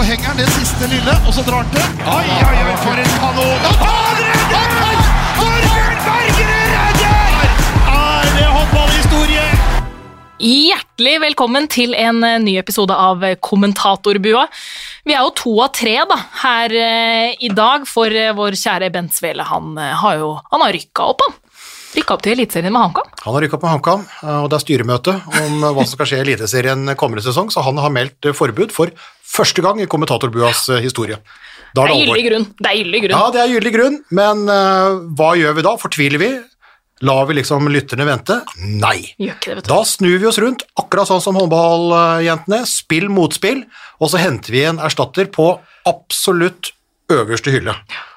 så henger han det siste lille, og så drar han til. Oi, oi, oi, for en kanon! Han redder! Torbjørn Bergerud redder! Er det håndballhistorie? Hjertelig velkommen til en eh, ny episode av Kommentatorbua. Vi er jo to av tre da, her eh, i dag, for eh, vår kjære Bent Svele han eh, har jo han har rykka opp, han. Rykka opp til Eliteserien med HamKam. Han har rykka opp med HamKam, og det er styremøte om hva som skal skje i Eliteserien kommende sesong, så han har meldt forbud for første gang i kommentatorbuas eh, historie. Det er gyldig grunn. Det er gyldig grunn. Ja, det er gyldig grunn, men uh, hva gjør vi da? Fortviler vi? Lar vi liksom lytterne vente? Nei. Det. Da snur vi oss rundt, akkurat sånn som håndballjentene. Spill motspill, og så henter vi en erstatter på absolutt øverste hylle.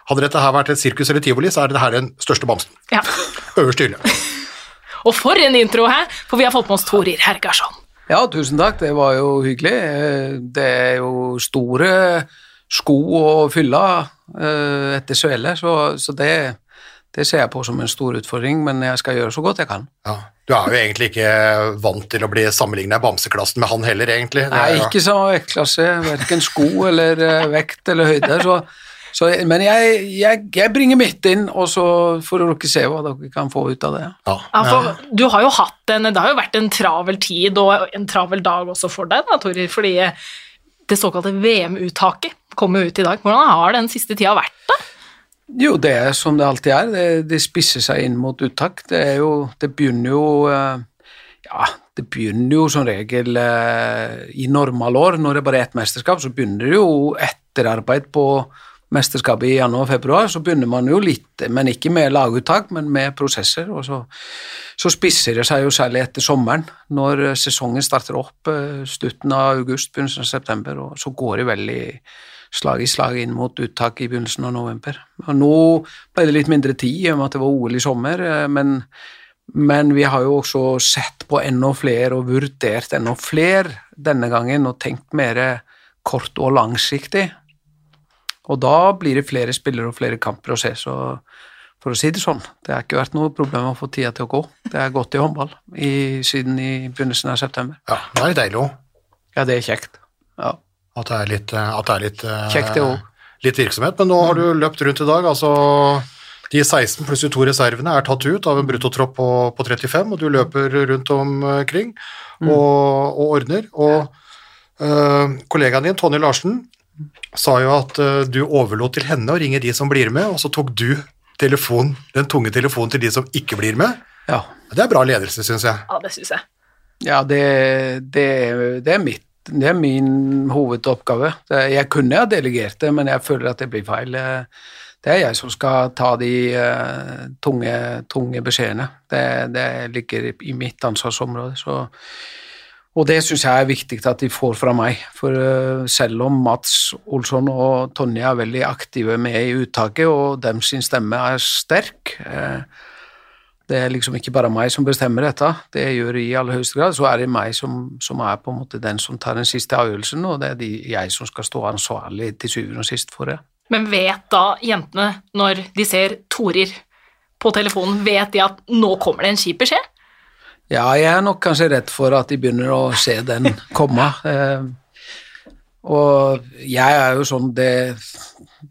Hadde dette her vært et sirkus eller tivoli, så er det her den største bamsen. Ja. Øverste hylle. Og for en intro her, for vi har fått med oss Torir Hergarsson. Ja, tusen takk. Det var jo hyggelig. Det er jo store sko å fylle eh, etter Svele, så, så det, det ser jeg på som en stor utfordring, men jeg skal gjøre så godt jeg kan. Ja. Du er jo egentlig ikke vant til å bli sammenlignet i bamseklassen med han heller, egentlig. Nei, ikke samme vektklasse, verken sko eller eh, vekt eller høyde, så, så, men jeg, jeg, jeg bringer mitt inn, og så får dere se hva dere kan få ut av det. Ja, Ja, for du har jo hatt en, det har jo vært en travel tid og en travel dag også for deg, da, Torir, fordi det såkalte VM-uttaket kommer ut i dag. Hvordan har den siste tida vært, da? Jo, det er som det alltid er. Det, det spisser seg inn mot uttak. Det, er jo, det begynner jo eh, Ja, det begynner jo som regel eh, i normalår. Når det bare er ett mesterskap, så begynner det jo etterarbeid på mesterskapet i januar-februar. Så begynner man jo litt, men ikke med laguttak, men med prosesser. Og så, så spisser det seg jo særlig etter sommeren, når eh, sesongen starter opp eh, slutten av august, begynnelsen av september, og så går det veldig slag i slag inn mot uttak i begynnelsen av november. Og nå ble det litt mindre tid i og med at det var OL i sommer, eh, men, men vi har jo også sett på enda flere og vurdert enda flere denne gangen og tenkt mer kort og langsiktig. Og da blir det flere spillere og flere kamper å se, så for å si det sånn, det har ikke vært noe problem å få tida til å gå. Det er gått i håndball i, siden i begynnelsen av september. ja, det er litt deilig òg. Ja, det er kjekt. Ja. At det er litt, eh, det er litt, eh, Kjekt det litt virksomhet. Men nå har du løpt rundt i dag. altså De 16 pluss de to reservene er tatt ut av en bruttotropp på, på 35, og du løper rundt omkring og, og ordner. Og eh, kollegaen din, Tonje Larsen, sa jo at eh, du overlot til henne å ringe de som blir med, og så tok du telefon, den tunge telefonen til de som ikke blir med. ja. Det er bra ledelse, syns jeg. Ja, det syns jeg. Ja, det, det, det er mitt det er min hovedoppgave. Jeg kunne ha delegert det, men jeg føler at det blir feil. Det er jeg som skal ta de uh, tunge, tunge beskjedene. Det, det ligger i mitt ansvarsområde. Så, og det syns jeg er viktig at de får fra meg. For eh, selv om Mats Olsson og Tonje er veldig aktive med i uttaket, og dem sin stemme er sterk eh, det er liksom ikke bare meg som bestemmer dette, det gjør i aller høyeste grad, så er det meg som, som er på en måte den som tar den siste avgjørelsen, og det er de, jeg som skal stå ansvarlig til syvende og sist for det. Men vet da jentene, når de ser Torir på telefonen, vet de at nå kommer det en kjip beskjed? Ja, jeg er nok kanskje redd for at de begynner å se den komme. Eh, og jeg er jo sånn, det,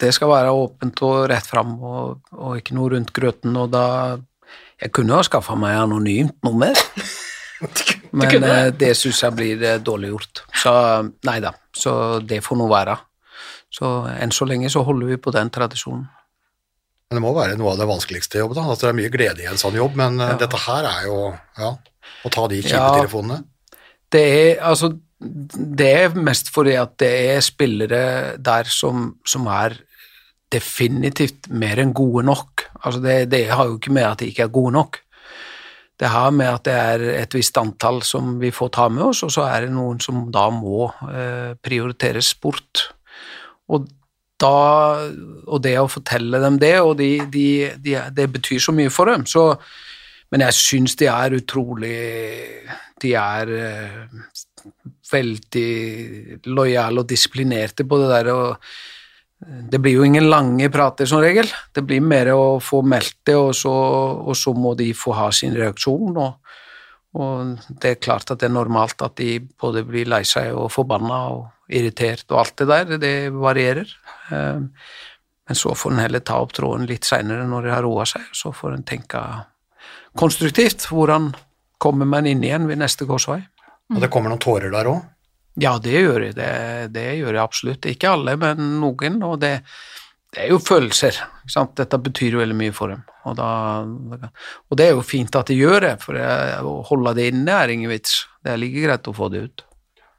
det skal være åpent og rett fram, og, og ikke noe rundt grøten, og da Jeg kunne ha skaffa meg anonymt nummer, men det? eh, det syns jeg blir eh, dårlig gjort. Så nei da, så det får nå være. Så enn så lenge så holder vi på den tradisjonen. Men det må være noe av det vanskeligste jobbet. da. Altså, det er mye glede i en sånn jobb, men ja. dette her er jo ja, å ta de kjipe Ja. telefonene. Det er altså Det er mest fordi at det er spillere der som, som er definitivt mer enn gode nok. Altså det, det har jo ikke med at de ikke er gode nok. Det har med at det er et visst antall som vi får ta med oss, og så er det noen som da må eh, prioriteres bort. Og da, og det å fortelle dem det, og de, de, de, det betyr så mye for dem. Så, men jeg syns de er utrolig De er eh, veldig lojale og disiplinerte på det der. og det blir jo ingen lange prater som regel. Det blir mer å få meldt det, og så, og så må de få ha sin reaksjon. Og, Og det er klart at det er normalt at de både blir lei seg og forbanna og irritert og alt det der, det varierer. Eh, Men så får en heller ta opp tråden litt seinere når det har roa seg, så får en tenke konstruktivt. Hvordan kommer man inn igjen ved neste korsvei? Og det kommer noen tårer der òg. Ja, det gjør jeg. Det, det gjør jeg absolutt. Ikke alle, men noen. Og det, det er jo følelser. Ikke sant? Dette betyr jo veldig mye for dem. Og, da, og det er jo fint at de gjør det, for å holde det inne er ingen vits. Det er like greit å få det ut.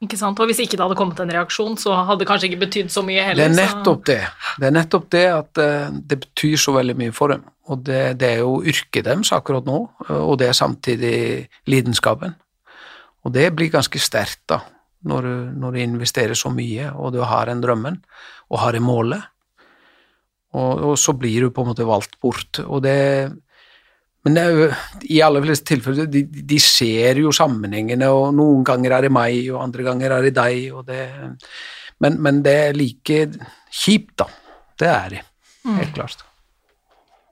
Ikke sant? Og hvis ikke det hadde kommet en reaksjon, så hadde det kanskje ikke betydd så mye heller. Det er nettopp det. Det er nettopp det at eh, det betyr så veldig mye for dem. Og det, det er jo yrket deres akkurat nå, og det er samtidig lidenskapen. Og det blir ganske sterkt da, når du, når du investerer så mye, og du har en drømmen, og har en målet. Og, og så blir du på en måte valgt bort. Og det men det er jo, i aller fleste tilfeller, de, de ser jo sammenhengene, og noen ganger er det meg, og andre ganger er det deg, og det Men, men det er like kjipt, da. Det er det, helt klart.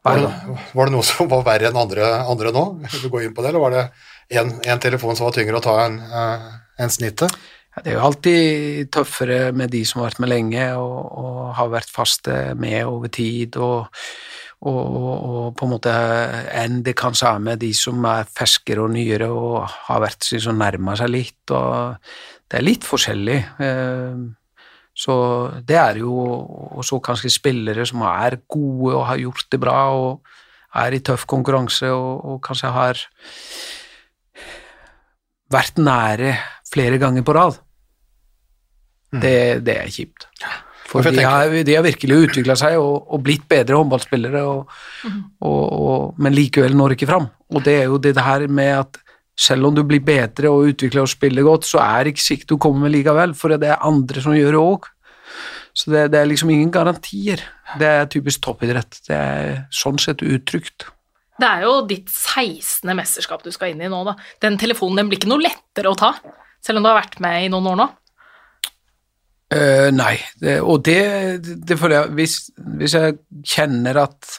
Var, det- var det noe som var verre enn andre, andre nå? Vil du gå inn på det, eller var det en telefon som var tyngre å ta enn uh, en snittet? Ja, det er jo alltid tøffere med de som har vært med lenge, og, og har vært faste med over tid, og, og, og, på en måte enn det er med de som er ferskere og nyere og har vært som nærmer seg litt, og det er litt forskjellig. eh, Så det er jo og så kanskje spillere som er gode og har gjort det bra og er i tøff konkurranse og, og kanskje har vært nære flere ganger på rad. Det, det er kjipt. For For de har, de har virkelig utvikla seg og, og blitt bedre håndballspillere, og, og, og, men likevel når ikke fram. Og det er jo det her med at selv om du blir bedre og utvikler og spiller godt, så er det ikke sikkert du kommer med likevel, for det er andre som gjør det òg. Så det, det er liksom ingen garantier. Det er typisk toppidrett. Det er sånn sett utrygt. Det er jo ditt 16. mesterskap du skal inn i nå, da. Den telefonen den blir ikke noe lettere å ta, selv om du har vært med i noen år nå. Eh, nei, det, og det, det føler jeg hvis, hvis jeg kjenner at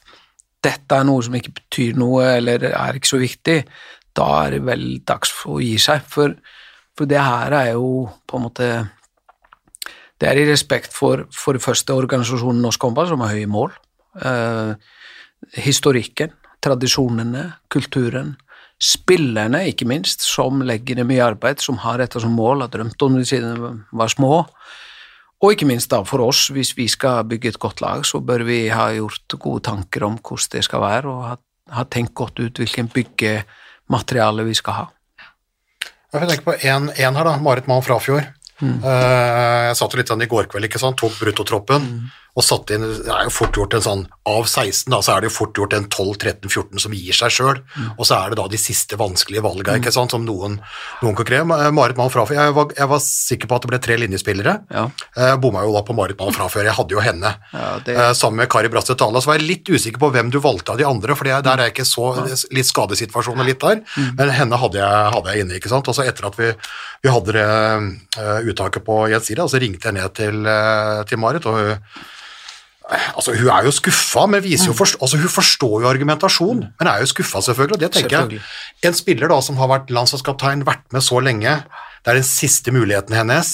dette er noe som ikke betyr noe, eller er ikke så viktig, da er det vel dags for å gi seg. For, for det her er jo på en måte Det er i respekt for for det første organisasjonen Norsk Håndball, som har høye mål. Uh, historikken, tradisjonene, kulturen. Spillerne, ikke minst, som legger ned mye arbeid, som har dette som mål, har drømt om det siden de var små. Og ikke minst da for oss, hvis vi skal bygge et godt lag, så bør vi ha gjort gode tanker om hvordan det skal være, og ha, ha tenkt godt ut hvilken byggemateriale vi skal ha. Jeg får tenke på en, en her, da. Marit Mann Frafjord. Eh, jeg satt jo litt i går kveld, ikke sant, tok bruttotroppen og satt inn Det er jo fort gjort en sånn Av 16, da, så er det jo fort gjort en 12-13-14 som gir seg sjøl, og så er det da de siste vanskelige valga, ikke sant, som noen, noen kan kreve. Marit Mann Frafjord, jeg var, jeg var sikker på at det ble tre linjespillere. Ja. Jeg bomma jo da på Marit Mann Frafjord, jeg hadde jo henne. Ja, det- Eh, sammen med Kari Bratseth Dale, så var jeg litt usikker på hvem du valgte av de andre, for der er jeg ikke så litt skadesituasjon og litt der, men henne hadde jeg, hadde jeg inne, ikke sant. Og så etter at vi, vi hadde det eh, uttaket på Gjensidige, så ringte jeg ned til, eh, til Marit, og hun Altså, Hun er jo skuffa, men viser jo forst altså, hun forstår jo argumentasjon, men er jo skuffa, selvfølgelig. og det tenker jeg. En spiller da som har vært landslagskaptein, vært med så lenge, det er den siste muligheten hennes,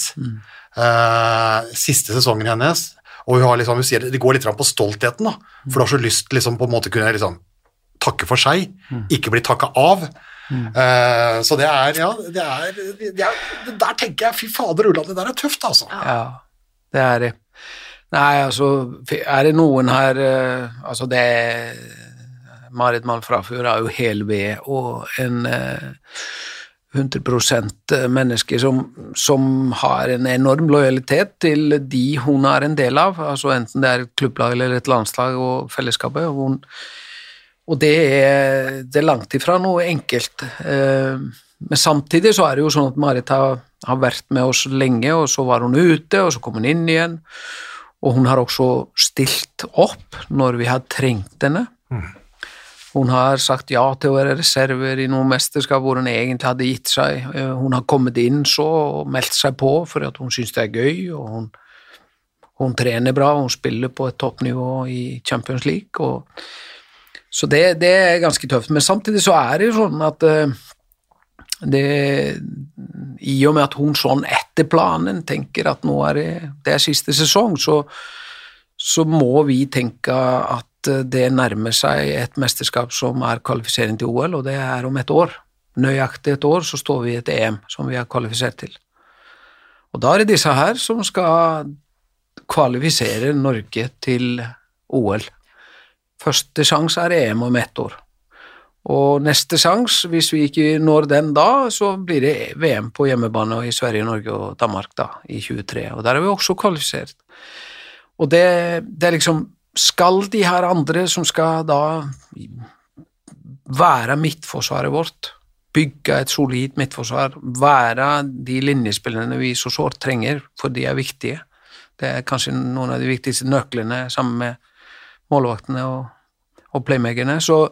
eh, siste sesongen hennes, og hun har liksom, hun sier, det går litt på stoltheten, da, for du har så lyst liksom, på en måte kunne liksom, takke for seg, ikke bli takka av. Eh, så det er, ja, det er, det er Der tenker jeg, fy fader, Ulla, det der er tøft, altså. Ja, det er det. Nei, altså, er det noen her uh, Altså, det Marit Malm Frafjord er jo hel ved og en uh, 100 menneske som, som har en enorm lojalitet til de hun er en del av, altså enten det er et klubblag eller et landslag og fellesskapet. Og, hun, og det, er, det er langt ifra noe enkelt. Uh, Men samtidig så er det jo sånn at Marit har, har vært med oss lenge, og så var hun ute, og så kom hun inn igjen. Og hun har også stilt opp når vi har trengt henne. Hun har sagt ja til å være reserver i noen mesterskap hvor hun egentlig hadde gitt seg. Eh, Hun har kommet inn så og meldt seg på for at hun syns det er gøy, og hun, hun trener bra, og hun spiller på et toppnivå i Champions League. Og, så det, det er ganske tøft. Men samtidig så er det jo sånn at eh, det, I og med at hun sånn etter planen tenker at nå er det, det er siste sesong, så, så må vi tenke at det nærmer seg et mesterskap som er kvalifisering til OL, og det er om et år. Nøyaktig et år så står vi i et EM som vi er kvalifisert til. Og da er det disse her som skal kvalifisere Norge til OL. Første sjanse er EM om ett år. Og neste sjanse, hvis vi ikke når den da, så blir det VM på hjemmebane i Sverige, Norge og Danmark da, i 23. Og der er vi også kvalifisert. Og det, det er liksom Skal de her andre som skal da være midtforsvaret vårt, bygge et solid midtforsvar, være de linjespillerne vi så sårt trenger, for de er viktige. Det er kanskje noen av de viktigste nøklene sammen med målvaktene og, og playmakerne. Så,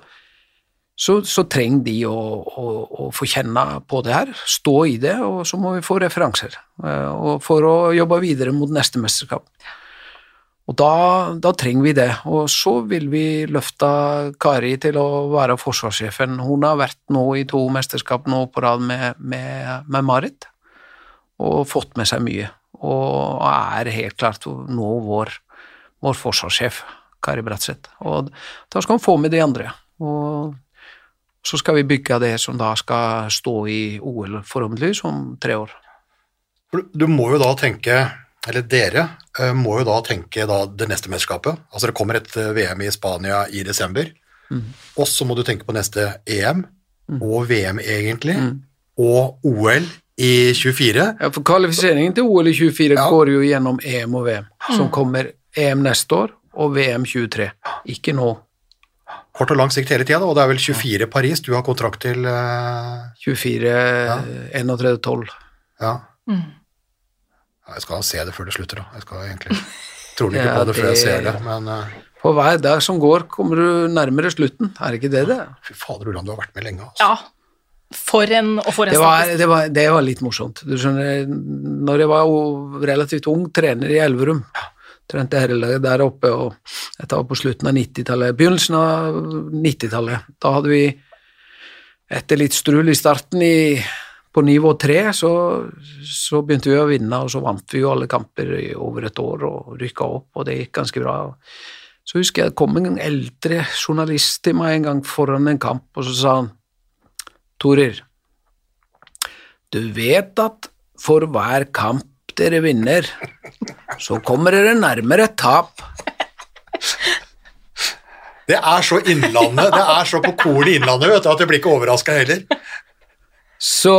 så, så, trenger de å, å, å, få kjenne på det her, stå i det, og så må vi få referanser eh, for å jobbe videre mot neste mesterskap. Og da, da, trenger vi det. Og så vil vi løfte Kari til å være forsvarssjefen. Hun har vært nå i to mesterskap nå på rad med, med, med Marit og fått med seg mye. Og er helt klart nå vår, vår forsvarssjef, Kari Bratseth. Og da skal hun få med de andre. Og så skal vi bygge det som da skal stå i OL forhåpentligvis om tre år. Du må jo da tenke eller dere eh, må jo da tenke da det neste mesterskapet. Altså det kommer et eh, VM i Spania i desember, mm. og så må du tenke på neste EM, mm. og VM egentlig, mm. og OL i 24. Ja, for kvalifiseringen til OL i 24 ja. går jo gjennom EM og VM, som kommer EM neste år og VM 23. Ikke nå. Kort og lang sikt hele tida, og det er vel 24 Paris du har kontrakt til? Uh... 24, ja. 31, 12. Ja. Mm. Jeg skal se det før det slutter, da. Jeg skal egentlig tror ikke ja, på det, det før jeg ser det, men uh, På hver dag som går, kommer du nærmere slutten. Er det ikke det, det? Fy fader, Ulland, du har vært med lenge, altså. Ja. For en, og for en det var, det, var, det var, litt morsomt. Du skjønner, når jeg var relativt ung trener i Elverum, trente herrelaget der oppe, og dette var på slutten av 90-tallet, begynnelsen av 90-tallet, da hadde vi etter litt strul i starten i på nivå tre så, så, begynte vi å vinne, og så vant vi jo alle kamper i over et år og rykka opp, og det gikk ganske bra. Så husker jeg det kom en eldre journalist til meg en gang foran en kamp, og så sa han Torer, du vet at for hver kamp dere vinner, så kommer dere nærmere tap. Det er så Innlandet, det er så på kornet i Innlandet vet du, at jeg blir ikke overraska heller. Så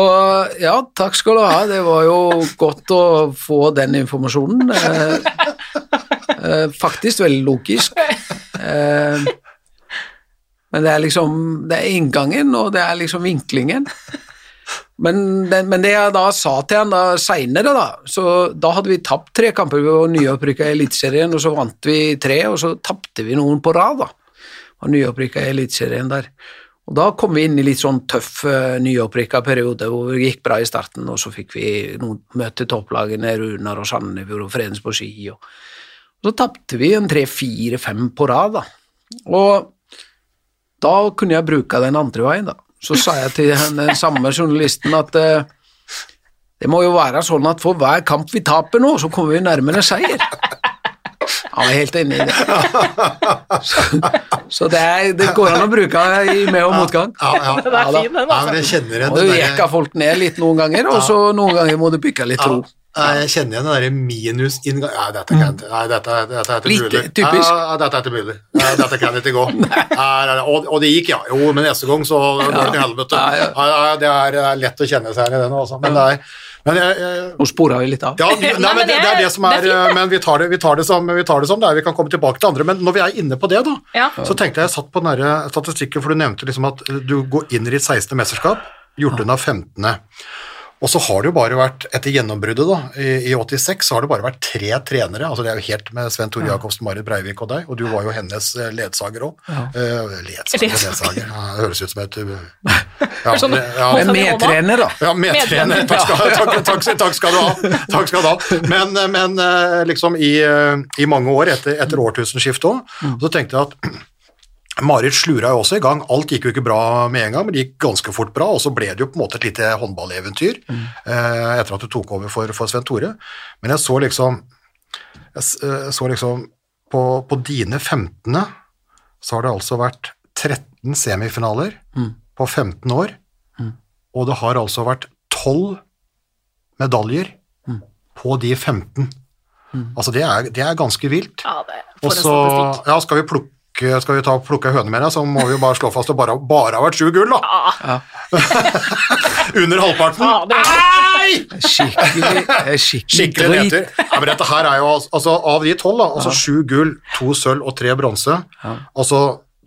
ja, takk skal du ha. Det var jo godt å få den informasjonen. Eh, eh, faktisk veldig logisk. Eh, men det er liksom Det er inngangen, og det er liksom vinklingen. Men, men det jeg da sa til han da seinere, da, så da hadde vi tapt tre kamper. Var nyopprykka Eliteserien, og så vant vi tre, og så tapte vi noen på rad, da. Var nyopprykka Eliteserien der. Og Da kom vi inn i litt sånn tøff uh, nyopprykka periode hvor det gikk bra i starten, og så fikk vi noen møte topplagene Runar og Sandefjord og Fredens på ski. Og, og så tapte vi en tre-fire-fem på rad, da. Og da kunne jeg bruke den andre veien, da. Så sa jeg til den samme journalisten at uh, det må jo være sånn at for hver kamp vi taper nå, så kommer vi nærmere seier. Han er helt enig i det. Så, så det, er, det, går an å bruke i med- og motgang. Ja, ja, ja. Det er fin, den, altså. Ja, jeg kjenner igjen Du jekker folk ned litt noen ganger, og så noen ganger må du bygge litt tro. Jeg kjenner igjen den derre minusinngang Nei, dette kan mm. Nei, dette, dette er ikke mulig. Typisk. Ja, dette er ikke mulig. Nei, dette kan ikke gå. og, og, det gikk, ja. Jo, men neste gang så går det til helvete. Det er lett å kjenne seg igjen i den, også. Men det er men jeg, jeg, Nå spora vi litt av. Ja, nei, men det, det, er det som er, det er Men vi tar det, vi, tar det som, vi tar det som det er. Vi kan komme tilbake til andre. Men når vi er inne på det, da, ja. så tenkte jeg jeg satt på den statistikken, for du nevnte liksom at du går inn i ditt 16. mesterskap, gjort unna 15. Og så har det jo bare vært, etter gjennombruddet da, i, i, 86, så har det bare vært tre trenere. altså Det er jo helt med Sven Tore Jacobsen, Marit Breivik og deg, og du var jo hennes eh, ledsager òg. Ja. Uh, ledsager, ledsager. Ja, det høres ut som et ja, sånn, ja, Medtrener, da. Ja, medtrener. Takk skal, takk, takk, takk skal, du ha. Takk skal du ha. Men, men liksom i, i, mange år etter, etter årtusenskiftet òg, mm. så tenkte jeg at Marit slura jo også i gang. Alt gikk jo ikke bra med en gang, men det gikk ganske fort bra, og så ble det jo på en måte et lite håndballeventyr eh, etter at du tok over for, for Sven Tore. Men jeg så liksom jeg eh, så liksom på, på dine 15. så har det altså vært 13 semifinaler på 15 år, og det har altså vært 12 medaljer på de 15. Altså det er, det er ganske vilt. Ja, det Og for en så statistikk. ja, skal vi plukke skal vi ta plukke høne med deg, så må vi jo bare slå fast at det bare, bare har vært sju gull, da. Ja, Under halvparten. ja, det Nei! Skikkelig, skikkelig Skikkelig drit. nedtur. Ja, men dette her er jo altså- av de tolv, da, altså sju gull, to sølv og tre bronse. Altså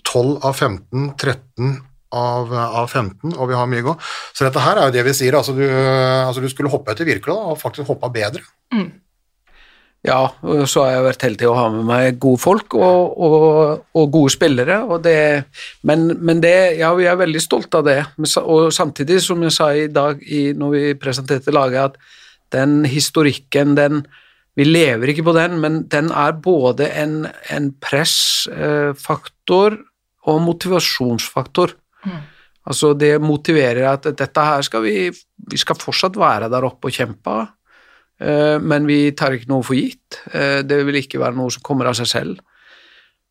tolv av 15, 13 av, av 15, og vi har mye å gå. Så dette her er jo det vi sier, altså du, altså du skulle hoppe etter Wirkola og faktisk hoppa bedre. Ja, og så har jeg vært heldig å ha med meg gode folk og, og, og gode spillere, og det, men, men det, ja, vi er veldig stolt av det. Og samtidig, som jeg sa i dag i, når vi presenterte laget, at den historikken, den, vi lever ikke på den, men den er både en, en pressfaktor og motivasjonsfaktor. Altså det motiverer at dette her skal vi, vi skal fortsatt være der oppe og kjempe, Eh, men vi tar ikke noe for gitt. Eh, Det vil ikke være noe som kommer av seg selv.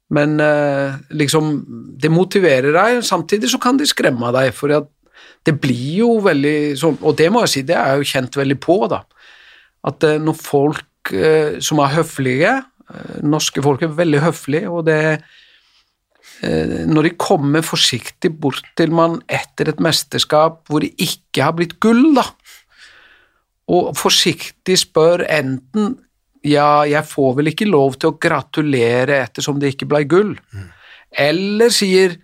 Men eh, liksom, det motiverer deg, samtidig så kan det skremme deg, for det blir jo veldig sånn, og det må jeg si, det er jeg jo kjent veldig på, da, at eh, når folk eh, som er høflige, eh, norske folk er veldig høflige, og det eh, når de kommer forsiktig bort til man etter et mesterskap hvor det ikke har blitt gull, da, og forsiktig spør enten ja, jeg får vel ikke lov til å gratulere ettersom det ikke ble gull, eller sier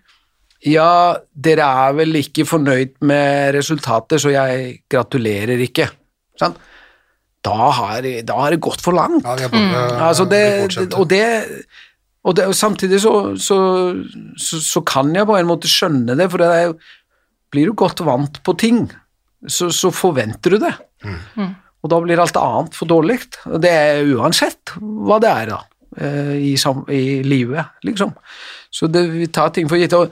ja, dere er vel ikke fornøyd med resultatet, så jeg gratulerer ikke. Sant? Da har, det gått for langt. Ja, det bare, mm. Altså det, og, det, og det og samtidig så, så, så, så kan jeg på en måte skjønne det, for det er blir du godt vant på ting, så, så forventer du det. Og da blir alt annet for dårlig. Det er uansett hva det er da, eh, i, i livet, liksom. Så det, vi tar ting for gitt. og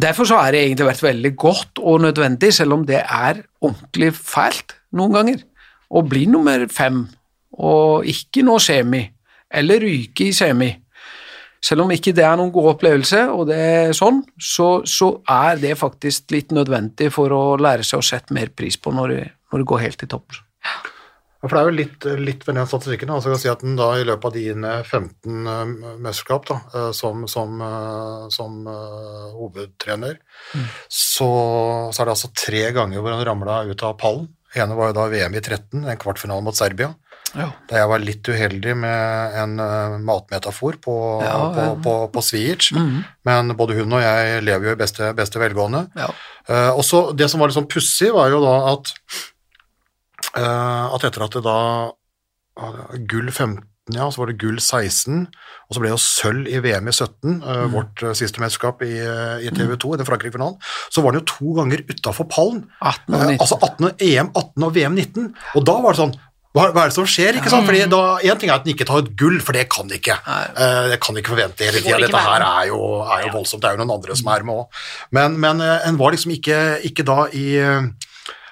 Derfor så har det egentlig vært veldig godt og nødvendig, selv om det er ordentlig fælt noen ganger, å bli nummer fem og ikke nå semi, eller ryke i semi. Selv om ikke det er noen god opplevelse, og det er sånn, så, så er det faktisk litt nødvendig for å lære seg å sette mer pris på når når det går helt til topp. Ja, for det er jo litt, litt ved den statistikken. Altså, jeg kan si at den da I løpet av dine 15 eh, mesterskap da, eh, som, som, eh, som uh, hovedtrener, så, så er det altså tre ganger hvor han ramla ut av pallen. ene var jo da VM i 13, en kvartfinale mot Serbia. Ja. Da jeg var litt uheldig med en uh, matmetafor på, Ja, på, på, på -hmm. men både hun og jeg lever jo i beste, beste velgående. Ja. Uh, og så Det som var litt sånn pussig, var jo da at, at etter at det da ah, Gull 15, ja, så var det gull 16, og så ble det jo sølv i VM i 17, mm. vårt eh, siste mesterskap i, eh, i TV 2, i den Frankrike-finalen, så var den jo to ganger utafor pallen. 18 og Eh, 19. altså 18, EM 18 og VM 19, og da var det sånn hva, hva er det som skjer? ikke sant? Fordi da, En ting er at den ikke tar et gull, for det kan den ikke. Eh, det kan den ikke forvente hele tida. Dette her er jo, er jo voldsomt. Det er jo noen andre som er med òg. Men, men eh, en var liksom ikke, ikke da i eh,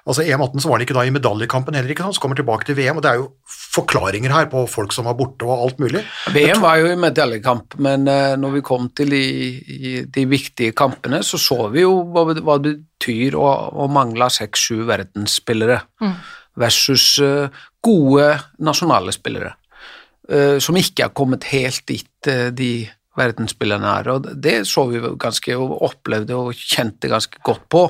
Altså EM18 så var han ikke da i medaljekampen heller, ikke sant? så kommer tilbake til VM, og det er jo forklaringer her på folk som var borte og alt mulig. VM var jo i medaljekamp, men eh, når vi kom til de, de viktige kampene, så så vi jo hva, det- hva det betyr å, å mangle seks-sju verdensspillere versus eh, gode nasjonale spillere, eh, som ikke har kommet helt dit de verdensspillerne er. Og det så vi ganske, og opplevde og kjente ganske godt på.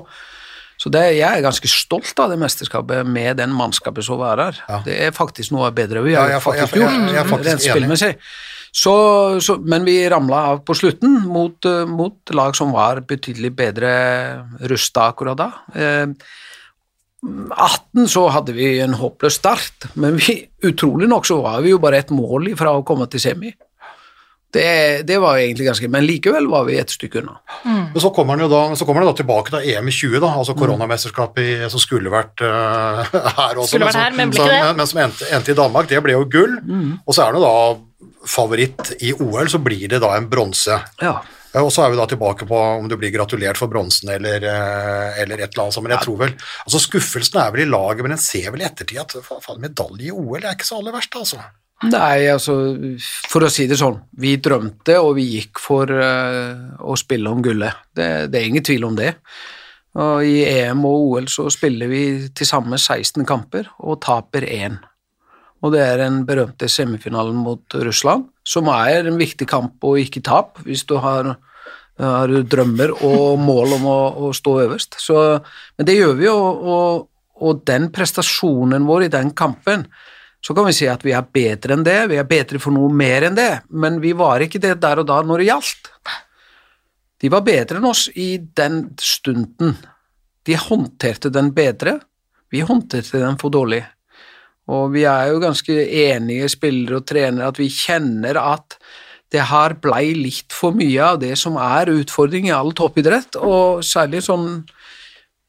Så det, jeg er ganske stolt av det mesterskapet med den mannskapet som var her. Ja. Det er faktisk noe bedre vi har faktisk gjort, faktisk rent spillmessig. Så, så, men vi ramla av på slutten mot, eh, mot lag som var betydelig bedre rusta akkurat da. Eh, 18 så hadde vi en håpløs start, men vi, utrolig nok så var vi jo bare et mål ifra å komme til semi. Det, det var jo egentlig ganske Men likevel var vi et stykke unna. Men så kommer den jo da, så kommer den da tilbake til EM i 20, da, altså koronamesterskapet som skulle vært uh, her også. Som- her, men som. Men, men som endte, endte i Danmark, det ble jo gull. Og så er det jo da favoritt i OL, så blir det da en bronse. Ja. Eh, Og så er vi da tilbake på om du blir gratulert for bronsen eller, eh, eller et eller annet men jeg tror vel altså Skuffelsen er vel i laget, men en ser vel i ettertid at faen, medalje i OL er ikke så aller verst, altså. Nei, altså, for å si det sånn, vi drømte og vi gikk for uh, å spille om gullet. Det, det er ingen tvil om det. Og I EM og OL så spiller vi til sammen 16 kamper og taper én. Og det er den berømte semifinalen mot Russland, som er en viktig kamp å ikke tape hvis du har, har drømmer og mål om å, å stå øverst. Så, men det gjør vi, og, og, og den prestasjonen vår i den kampen så kan vi si at vi er bedre enn det, vi er bedre for noe mer enn det, men vi var ikke det der og da når det gjaldt. De var bedre enn oss i den stunden. De håndterte den bedre, vi håndterte den for dårlig. Og vi er jo ganske enige spillere og trenere at vi kjenner at det her blei litt for mye av det som er utfordring i all toppidrett, og særlig sånn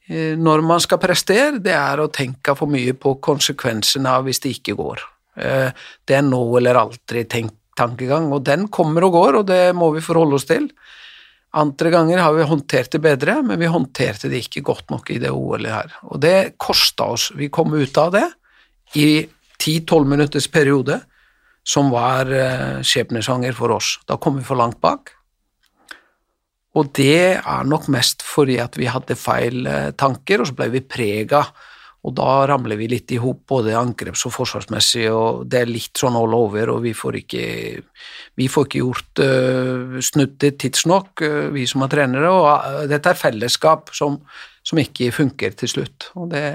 når man skal prestere, det er å tenke for mye på konsekvensene av hvis det ikke går. Eh, Det er nå eller aldri tenk, tankegang, og den kommer og går, og det må vi forholde oss til. Andre ganger har vi håndtert det bedre, men vi håndterte det ikke godt nok i det OL-et her. Og det kosta oss. Vi kom ut av det i 10-12 minutters periode, som var uh, skjebnesanger for oss. Da kom vi for langt bak. Og det er nok mest fordi at vi hadde feil eh, tanker, og så ble vi prega, og da ramler vi litt i hop, både angreps- og forsvarsmessig, og det er litt sånn all over, og vi får ikke, vi får ikke gjort uh, snudd det tidsnok, uh, vi som er trenere, og uh, dette er fellesskap som, som ikke funker til slutt, og det,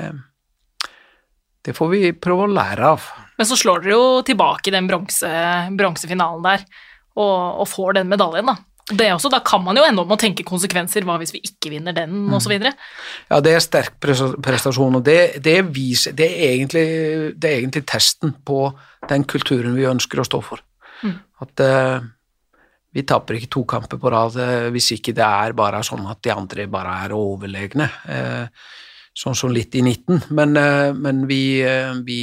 det får vi prøve å lære av. Men så slår dere jo tilbake den bronse, bronsefinalen der, og, og får den medaljen, da. Det også, da kan man jo ende opp med å tenke konsekvenser, hva hvis vi ikke vinner den, og så videre. Ja, det er sterk prestasjon, og det, det, viser, det, er egentlig, det er egentlig testen på den kulturen vi ønsker å stå for. At uh, vi taper ikke to kamper på rad eh, hvis ikke det er bare sånn at de andre bare er overlegne. Uh, sånn som litt i 19, men, men vi, vi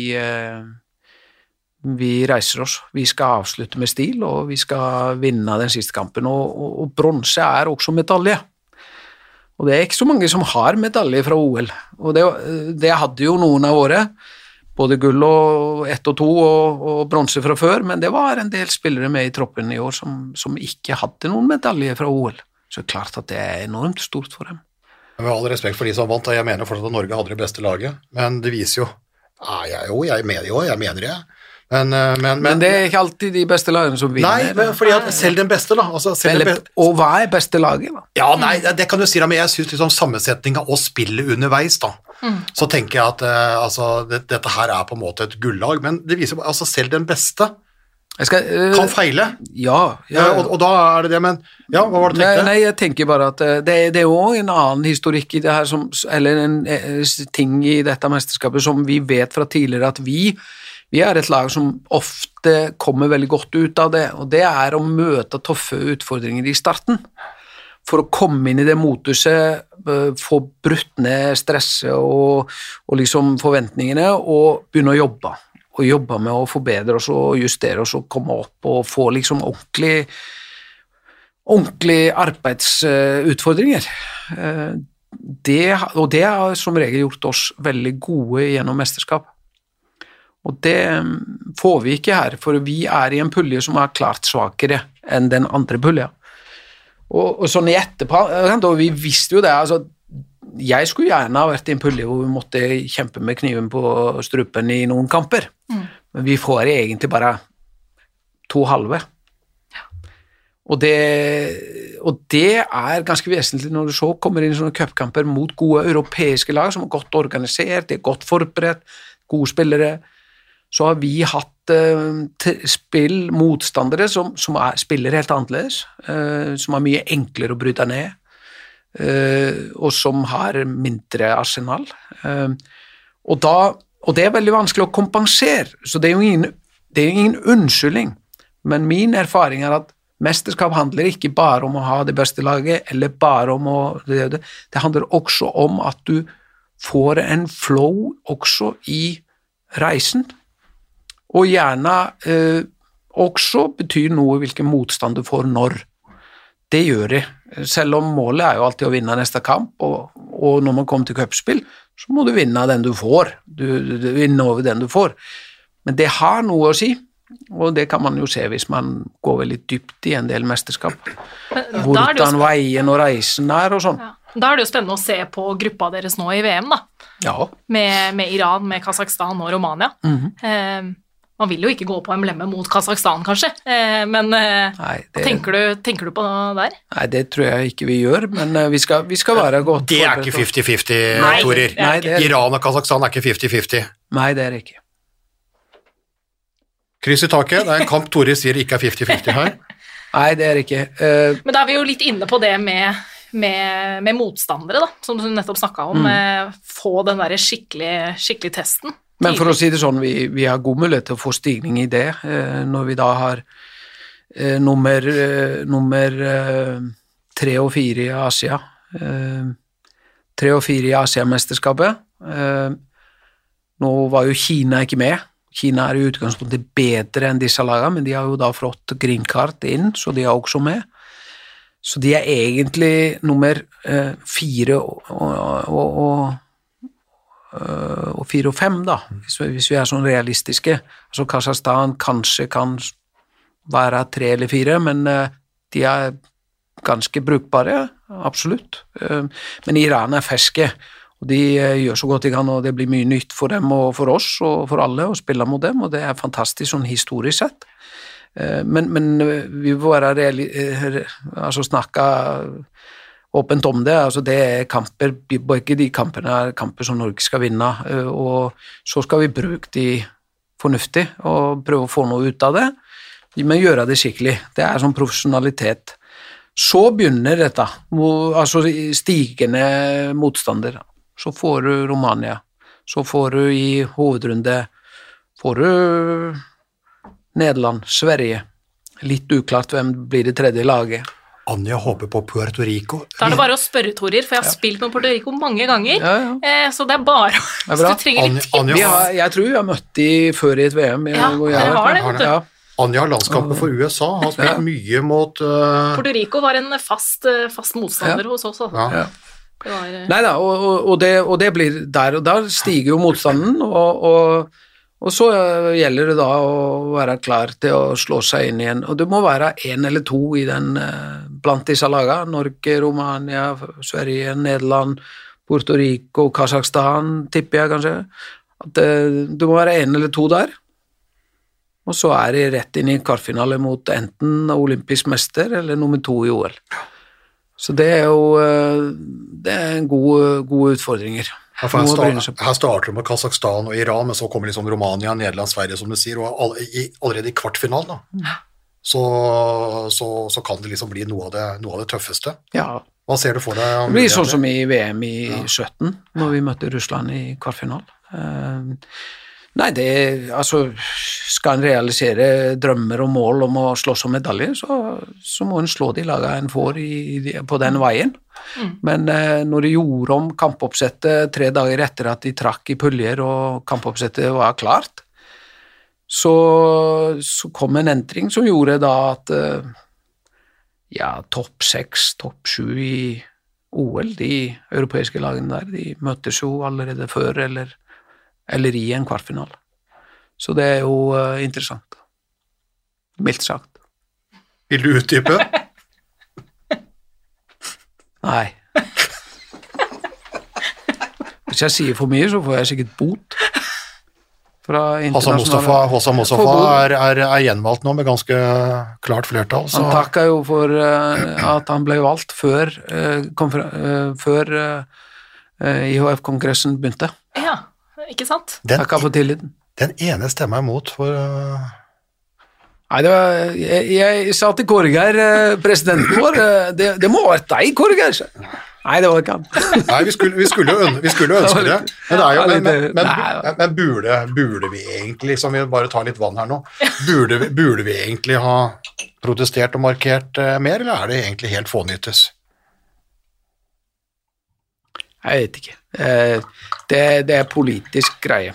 vi reiser oss. Vi skal avslutte med stil, og vi skal vinne den siste kampen. Og, og, og bronse er også medalje. Og det er ikke så mange som har medalje fra OL. Og det, det hadde jo noen av våre, både gull og ett og to og, og bronse fra før, men det var en del spillere med i troppen i år som, som ikke hadde noen medalje fra OL. Så er klart at det er enormt stort for dem. Med all respekt for de som vant, jeg mener fortsatt at Norge hadde det beste laget, men det viser jo ja, jeg, Jo, jeg mener jo, jeg mener det. Men, men, men, Men det er ikke alltid de beste lagene som vinner. Nei, men fordi at selv den beste, da. Altså, selv den beste, og hva er beste laget, da? ja, nei, det, kan du si, da, men jeg syns liksom sammensetninga og spillet underveis, da. Så tenker jeg at eh, altså, det, dette her er på en måte et gullag, men det viser altså selv den beste Jeg skal, eh, kan feile. ja, ja, Ja, og, og da er det det, men Ja, hva var det du tenkte? nei, jeg tenker bare at eh, det, det er jo en annen historikk i det her, som, eller en eh, ting i dette mesterskapet som vi vet fra tidligere at vi, vi er et lag som ofte kommer veldig godt ut av det, og det er å møte tøffe utfordringer i starten. For å komme inn i det motuset, eh, få brutt ned stresset og, og liksom forventningene, og begynne å jobbe. Og jobbe med å forbedre oss og justere oss og komme opp og få liksom ordentlig ordentlige arbeidsutfordringer. Eh, Det, og det har som regel gjort oss veldig gode gjennom mesterskap. Og det mm, får vi ikke her, for vi er i en pulje som er klart svakere enn den andre pulja. Og, og sånn i etterpå, og vi visste jo det, altså jeg skulle gjerne ha vært i en pulje hvor vi måtte kjempe med kniven på strupen i noen kamper, men vi får egentlig bare to halve. Og det, og det er ganske vesentlig når du så kommer inn i sånne cupkamper mot gode europeiske lag som er godt organisert, de er godt forberedt, gode spillere. Så har vi hatt eh, spill, motstandere som, som er, spiller helt annerledes, eh, som er mye enklere å bryte ned, eh, og som har mindre arsenal. Eh, og, da, og det er veldig vanskelig å kompensere, så det er jo ingen, ingen unnskyldning. Men min erfaring er at mesterskap handler ikke bare om å ha det beste laget, eller bare om å det. det handler også om at du får en flow også i reisen, og gjerne eh, også betyr noe hvilken motstand du får når. Det gjør de. Selv om målet er jo alltid å vinne neste kamp, og, og når man kommer til cupspill, så må du vinne den du får. Du, du, du vinner over den du får. Men det har noe å si, og det kan man jo se hvis man går veldig dypt i en del mesterskap. Er Hvordan veien og reisen er og sånn. Ja. Da er det jo spennende å se på gruppa deres nå i VM, da. Ja. Med, med Iran, med Kasakhstan og Romania. Mhm. eh, man vil jo ikke gå på emblemet mot Kasakhstan, kanskje, eh, men eh, Nei, hva det, tenker, du, tenker du på der? nei, det tror jeg ikke vi gjør, men eh, vi skal, vi skal være godt Det er ikke 50-50, Nei, Torer. er er, Iran og Kasakhstan er ikke 50-50. nei, det er det ikke. Kryss i taket. Det er en kamp Torer sier ikke er 50-50 her. Nei, det er det ikke. Uh, Men da er vi jo litt inne på det med, med, med motstandere, da, som du nettopp snakka om. eh, få den derre skikkelig, skikkelig testen. Men for å si det sånn, vi, vi har god mulighet til å få stigning i det eh, når vi da har eh, nummer, eh, nummer tre og fire i Asia. Tre og fire i Asiamesterskapet. Nå var jo Kina ikke med. Kina er i utgangspunktet bedre enn disse lagene, men de har jo da fått green card inn, så de er også med. Så de er egentlig nummer fire og, og, og, øh, og fire og fem, da, hvis vi, er sånn realistiske. Altså Kasakhstan kanskje kan være tre eller fire, men øh, de er ganske brukbare, absolutt. Eh, Men Iran er ferske, og de eh, gjør så godt de kan, og det blir mye nytt for dem og for oss og for alle å spille mot dem, og det er fantastisk sånn historisk sett. Eh, Men, men vi må være reali eh, altså snakke åpent om det. altså Det er kamper, begge de kampene er kamper som Norge skal vinne, eh, og så skal vi bruke de fornuftig og prøve å få noe ut av det, men gjøre det skikkelig. Det er sånn profesjonalitet. Så begynner dette, altså stigende motstander. Så får du Romania, så får du i hovedrunde får du Nederland, Sverige. Litt uklart hvem blir det tredje laget. Anja håper på Puerto Rico. Da er det bare å spørre, Torir, for jeg har spilt med Puerto Rico mange ganger. Ja, ja. Eh, så det er bare det er Hvis du trenger litt Anja- tips Vi har, jeg tror vi har møtt de før i et VM. jeg- Ja, jeg har det, vet du. Ja. Anja har landskapet for USA, har spilt Ja. mye mot uh, Puerto Rico var en fast, eh, fast motstander Ja. hos oss. da. ja. Ja. Var, Nei da, og, og, og, det, og det blir der og der stiger jo motstanden, og, og, og så eh, gjelder det da å være klar til å slå seg inn igjen. Og det må være én eller to i den eh, blant disse lagene. Norge, Romania, Sverige, Nederland, Puerto Rico, Kasakhstan, tipper jeg kanskje. At det, det må være én eller to der. Og så er de rett inn i kvartfinale mot enten olympisk mester eller nummer to i OL. Så det er jo eh, det er gode, gode utfordringer. Ja, bryne start, her starter det med Kasakhstan og Iran, men så kommer liksom Romania, Nederland, Sverige, som du sier, og all, i, allerede i kvartfinalen da, så, så, så kan det liksom bli noe av det, noe av det tøffeste. Ja, Hva ser du for deg? det blir sånn som i VM i 17, når vi møtte Russland i kvartfinal. Eh, Nei, det Altså, skal en realisere drømmer og mål om å slåss om medaljer, så, så må en slå de lagene en får i, i- på den veien. Men eh, når de gjorde om kampoppsettet tre dager etter at de trakk i puljer og kampoppsettet var klart, så, så kom en entring som gjorde da at eh, ja, topp seks, topp sju i OL, de europeiske lagene der, de møttes jo allerede før eller, eller i en kvartfinale. Så det er jo eh, interessant. Mildt sagt. Vil du utdype? Nei. Hvis jeg sier for mye, så får jeg sikkert bot. Fra Hassan Mustafa, Hassan Mustafa er, er, er gjenvalgt nå med ganske klart flertall, så Han takka jo for uh, at han ble valgt før, uh, før eh, IHF-kongressen begynte. ja, ikke sant? den, Takka for tilliten. den ene stemmer jeg imot, for uh, Nei, det var, jeg, jeg sa til Kåregeir, eh, presidenten vår, eh, det, det må ha vært deg, Korgeir. Nei, det var ikke han. Nei, vi skulle, vi skulle, jo, vi skulle jo ønske det. Men, det er jo, men, men, men, burde, burde vi egentlig, som vi bare tar litt vann her nå, burde burde vi egentlig ha protestert og markert eh, mer, eller er det egentlig helt fånyttes? Jeg vet ikke. Eh, Det, det er politisk greie.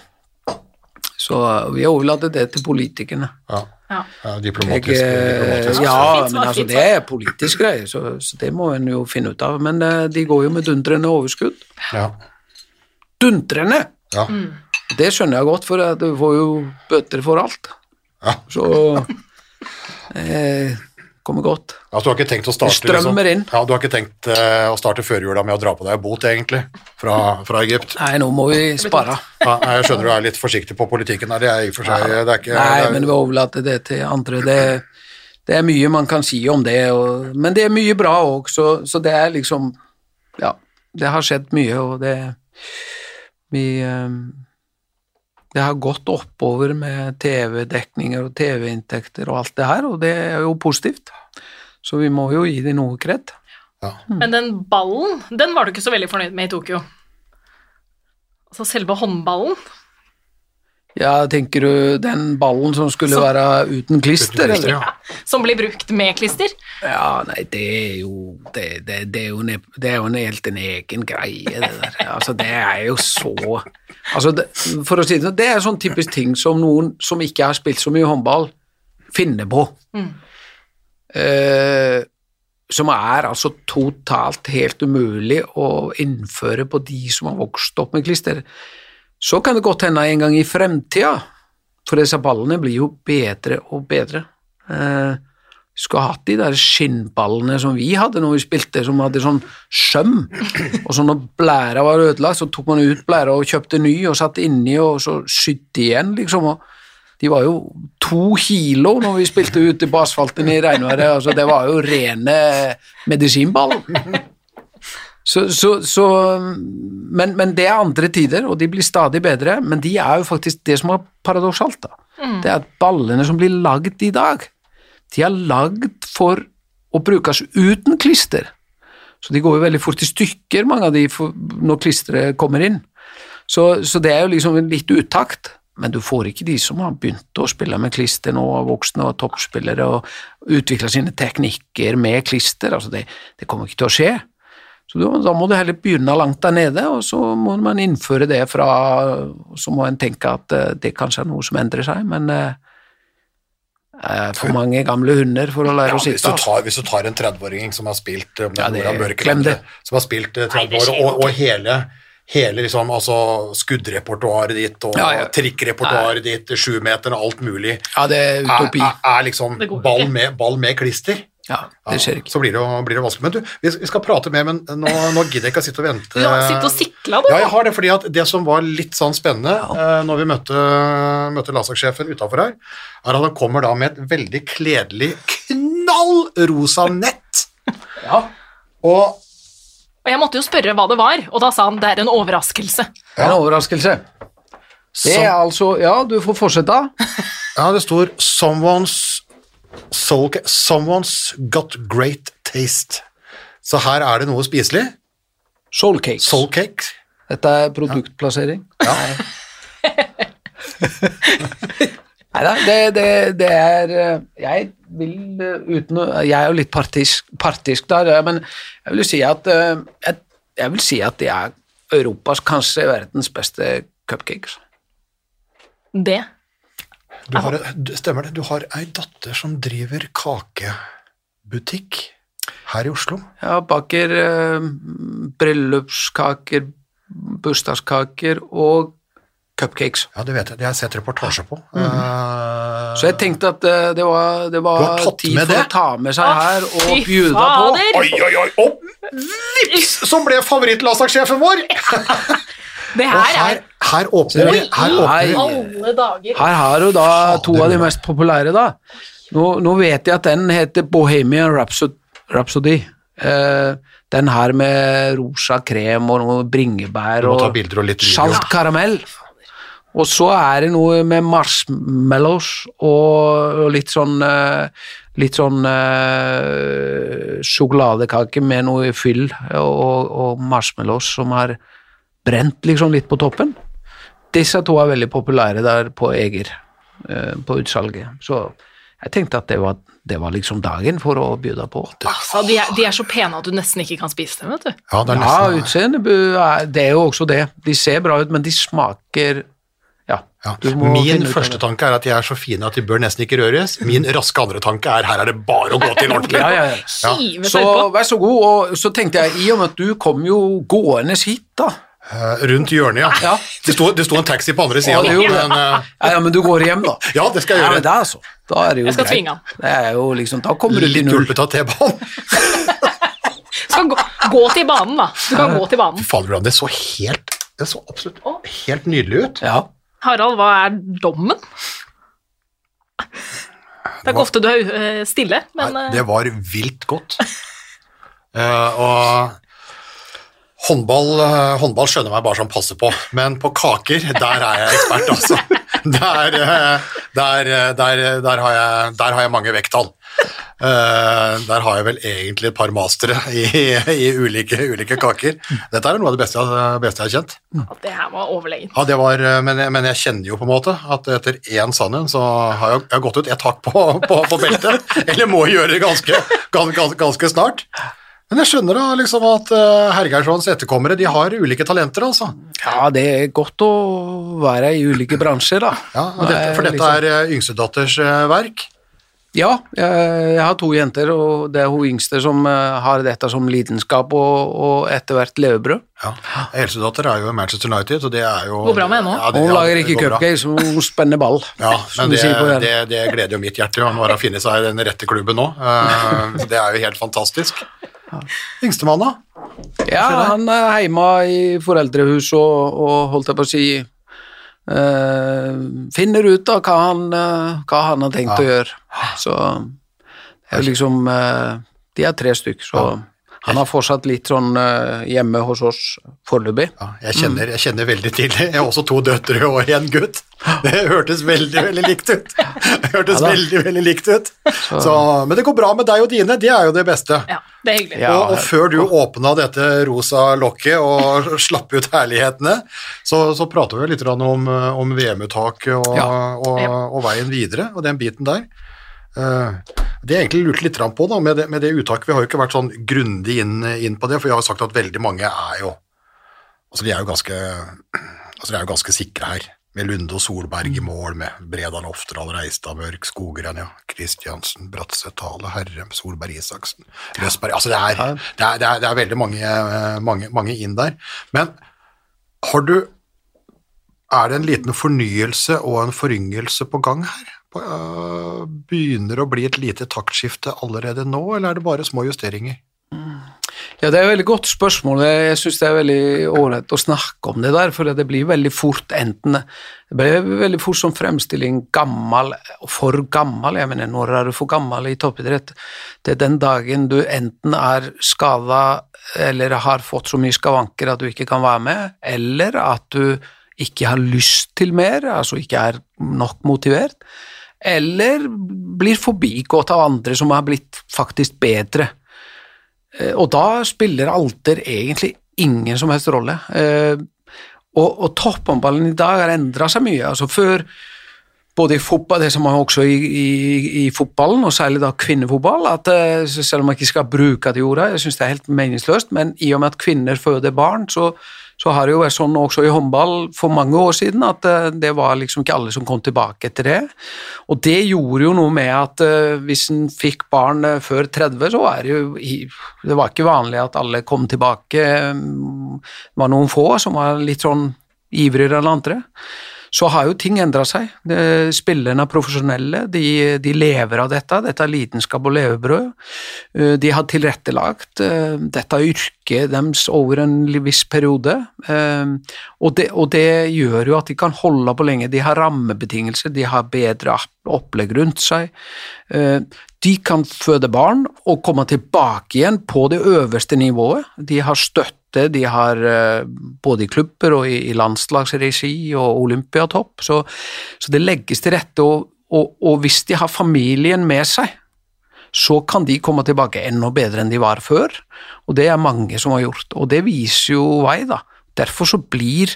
Så vi overlater det til politikerne. Ja. Ja. Ja, diplomatisk. eh, diplomatisk. ja, men altså det er politisk greie, så, så det må en jo finne ut av. Men eh, de går jo med dundrende overskudd. Ja. Dundrende! Ja. Det skjønner jeg godt, for du får jo bøter for alt. Ja. Så eh, kommer godt. Altså, du har ikke tenkt å starte Det strømmer inn. Ja, du har ikke tenkt uh, å starte førjula med å dra på deg bot, egentlig, fra, fra Egypt? Nei, nå må vi spare. Ja, jeg skjønner du er litt forsiktig på politikken her, det er i og for seg det er ikke, Nei, det er, men vi overlater det til andre. Det, det er mye man kan si om det, og, men det er mye bra òg, så, så det er liksom Ja, det har skjedd mye, og det Vi eh, Det har gått oppover med TV-dekninger og TV-inntekter og alt det her, og det er jo positivt. Så vi må jo gi dem noe kred. Men den ballen, den var du ikke så veldig fornøyd med i Tokyo. Altså selve håndballen. Ja, tenker du den ballen som skulle som, være uten klister, klister, ja. Som blir brukt med klister. Ja, nei, det er jo Det, det, det, er, jo ne, det er jo en helt en egen greie, det der. Altså, det er jo så Altså, det, for å si det sånn, det er sånn typisk ting som noen som ikke har spilt så mye håndball, finner på. Eh, som er altså totalt helt umulig å innføre på de som har vokst opp med klister. Så kan det godt hende en gang i fremtida, for disse ballene blir jo bedre og bedre. Eh, skulle hatt de der skinnballene som vi hadde når vi spilte, som hadde sånn søm, og så når blæra var ødelagt, så tok man ut blæra og kjøpte ny og satt inni, og så sydde igjen, liksom. og de var jo to kilo når vi spilte ute på asfalten i regnværet, altså det var jo rene medisinball. Så, så, så men, men det er andre tider, og de blir stadig bedre, men de er jo faktisk det som er paradoksalt, da. Det er at ballene som blir lagd i dag, de er lagd for å brukes uten klister. Så de går jo veldig fort i stykker, mange av de, når klisteret kommer inn. Så, så det er jo liksom litt utakt, men du får ikke de som har begynt å spille med klister nå, voksne og toppspillere, og utvikle sine teknikker med klister. Altså det, det kommer ikke til å skje. Så da, da må du heller begynne langt der nede, og så må man innføre det fra Så må en tenke at eh, det kanskje er noe som endrer seg, men eh, eh, for mange gamle hunder for å lære Ja, å hvis, sitte. du altså. tar, hvis du tar en 30-åring som har spilt Ja, er det- det. som har spilt eh, 30 år, og, og hele, hele liksom, altså, skuddrepertoaret ditt og Ja, ja. trikkrepertoaret ditt, sjumeteren og alt mulig, Ja, det er er, utopi. er, er liksom ball med, ball med klister. Ja, Ja, det skjer ikke. Så blir det, jo, blir det vanskelig. Men du, vi, skal prate mer, men nå, nå gidder jeg ikke å sitte og vente. Du har sittet og sikla, du. Ja, jeg har det, fordi at det som var litt sånn spennende ja. når vi møtte, møtte landslagssjefen utafor her, er at han kommer da med et veldig kledelig knallrosa nett. Ja. Og Og jeg måtte jo spørre hva det var, og da sa han det er en overraskelse. Er en overraskelse. Det er altså Ja, du får fortsette. ja, det står 'Someone's, soul, someone's got great taste'. Så her er det noe spiselig. Soul cakes. Soul cake. Dette er produktplassering. Nei da, det, det, det er eh, Jeg vil eh, uten å Jeg er jo litt partisk, partisk der, eh, men jeg vil si at eh, jeg, jeg vil si at det er Europas, kanskje verdens beste cupcakes. Det. Du har, stemmer det, du har ei datter som driver kakebutikk her i Oslo. Ja, baker eh, bryllupskaker, bursdagskaker og cupcakes. Ja, det vet jeg. Det har jeg sett reportasje på. Eh, Så jeg tenkte at eh, det var, det var tid for det? å ta med seg her og Fy bjuda på. Oi, oi, oi! Og vips, som ble favorittlasagnsjefen vår! Det Og her her, er åpner vi. Her åpner. Her har du da to av de mest populære, da. Nå, nå vet jeg at den heter Bohemian Rhapsody. Eh, den her med rosa krem og noe bringebær og og litt salt karamell. Og så er det noe med marshmallows og, og litt sånn eh, Litt sånn uh, sjokoladekake med noe fyll og, og marshmallows som er brent liksom litt på toppen. Disse to er veldig populære der på Eger, eh, på utsalget. Så jeg tenkte at det var, det var liksom dagen for å bjuda på. Altså, de, er, de er så pene at du nesten ikke kan spise dem, vet du. Ja, det er Ja, nesten utseendet bu- er- det er jo også det. De ser bra ut, men de smaker Ja. Ja. Min første tanke er at de er så fine at de bør nesten ikke røres. Min raske andre tanke er her er det bare å gå til ordentlig. Ja, ja, ja. Så vær så god, og så tenkte jeg, i og med at du kom jo gående hit, da. Eh, Rundt hjørnet, ja. Ja. Det, sto, det sto en taxi på andre Ja, sida, men eh, Ja, ja, men du går hjem, da. ja, det skal jeg Ja, gjøre. det er så. Da er det jo Jeg skal greit. tvinge han. Det er jo liksom, da kommer du til Litt hjulpet av T-banen. Skal gå, gå til banen, da. Du kan gå til banen. Fader, det så helt Det så absolutt helt nydelig ut. Ja. Harald, hva er dommen? Det er ikke ofte du er eh, stille, men Nei, det var vilt godt. uh, og håndball, eh, håndball skjønner meg bare som passer på, men på kaker, der er jeg ekspert, altså. Der, eh, der, eh, der, der, har, jeg, der har jeg mange vekttall. Der har jeg vel egentlig et par mastere i, i ulike, ulike kaker. Dette er noe av det beste, beste jeg har kjent. at det her var overlegent. Ja, det var, men, men jeg kjenner jo på en måte at etter én sannhet så har jeg, jeg har gått ut ett hakk på, på, på beltet, eller må gjøre det ganske, ganske, ganske snart. Men jeg skjønner da liksom at uh, Hergeirsons etterkommere de har ulike talenter, altså. ja, det er godt å være i ulike bransjer, da. Ja, og dette, for dette er uh, yngstedatters verk. Ja, jeg, har to jenter, og det er hun yngste som eh, har dette som lidenskap og, og etter hvert levebrød. Ja. Eldstedatter er jo i Manchester United, og det er jo Går bra med henne òg. Ja, det- Hun lager ikke cupcakes, hun spenner ball. Ja, men det, det, det gleder jo mitt hjerte. Han har funnet seg i den rette klubben nå. Det er jo helt fantastisk. Yngstemann, da? Ja, han er hjemme i foreldrehus og, og holdt jeg på å si eh, finner ut av hva han, eh, hva han har tenkt Ja. å gjøre. Så det er liksom eh, De er tre stykk, så han har fortsatt litt sånn eh, hjemme hos oss foreløpig. Ja, jeg, kjenner, jeg kjenner veldig til det. Jeg har også to døtre og en gutt. Det hørtes veldig, veldig likt ut. Det hørtes Ja veldig, veldig likt ut. Så, men det går bra med deg og dine, det er jo det beste. Ja, det er hyggelig. Ja. og, og før du åpna dette rosa lokket og slapp ut herlighetene, så, så prater vi litt om, om VM-uttaket og, Ja. og, og veien videre, og den biten der. Eh, det jeg egentlig lurte litt på da, med det, med det uttaket, vi har jo ikke vært sånn grundig inn, inn på det, for jeg har sagt at veldig mange er jo Altså, de er jo ganske, altså, de er jo ganske sikre her, med Lunde og Solberg i mål, med Bredal, Oftedal, Reistad, Mørk, Skogran, ja, Kristiansen, Bratseth, Tale, Herrem, Solberg, Isaksen, Løsberg Altså, det er, det er, det er, det er veldig mange, mange, mange inn der. Men har du Er det en liten fornyelse og en foryngelse på gang her? Øh, begynner å bli et lite taktskifte allerede nå, eller er det bare små justeringer? Ja, det er et veldig godt spørsmål. Jeg syns det er veldig ålreit å snakke om det der, for det blir veldig fort enten Det blir veldig fort som fremstilling gammel for gammel. Jeg mener, når er du for gammel i toppidrett? Det er den dagen du enten er skada eller har fått så mye skavanker at du ikke kan være med, eller at du ikke har lyst til mer, altså ikke er nok motivert, eller blir forbigått av andre som har blitt faktisk bedre. Eh, Og da spiller alder egentlig ingen som helst rolle. Eh, Og, og topphåndballen i dag har endra seg mye. altså Før, både i fotball, det som er også i, i, i fotballen, og særlig da kvinnefotball, at eh, selv om man ikke skal bruke det ordet, jeg syns det er helt meningsløst, men i og med at kvinner føder barn, så, så har det jo vært sånn også i håndball for mange år siden at eh, det var liksom ikke alle som kom tilbake etter det. Og det gjorde jo noe med at eh, hvis en fikk barn eh, før 30, så er det jo Det var ikke vanlig at alle kom tilbake. mm, Det var noen få som var litt sånn ivrigere enn andre. Så har jo ting endra seg. Spillerne er profesjonelle, de, de lever av dette. Dette er lidenskap og levebrød. Eh, De har tilrettelagt eh, dette yrket deres over en viss periode. Eh, Og det, og det gjør jo at de kan holde på lenge. De har rammebetingelser, de har bedre opplegg rundt seg. De kan føde barn og komme tilbake igjen på det øverste nivået. De har støtte, de har eh, både i klubber og i landslagsregi og olympiatopp, så, så det legges til rette. Og, og, og hvis de har familien med seg, så kan de komme tilbake enda bedre enn de var før, og det er mange som har gjort, og det viser jo vei, da. Derfor så blir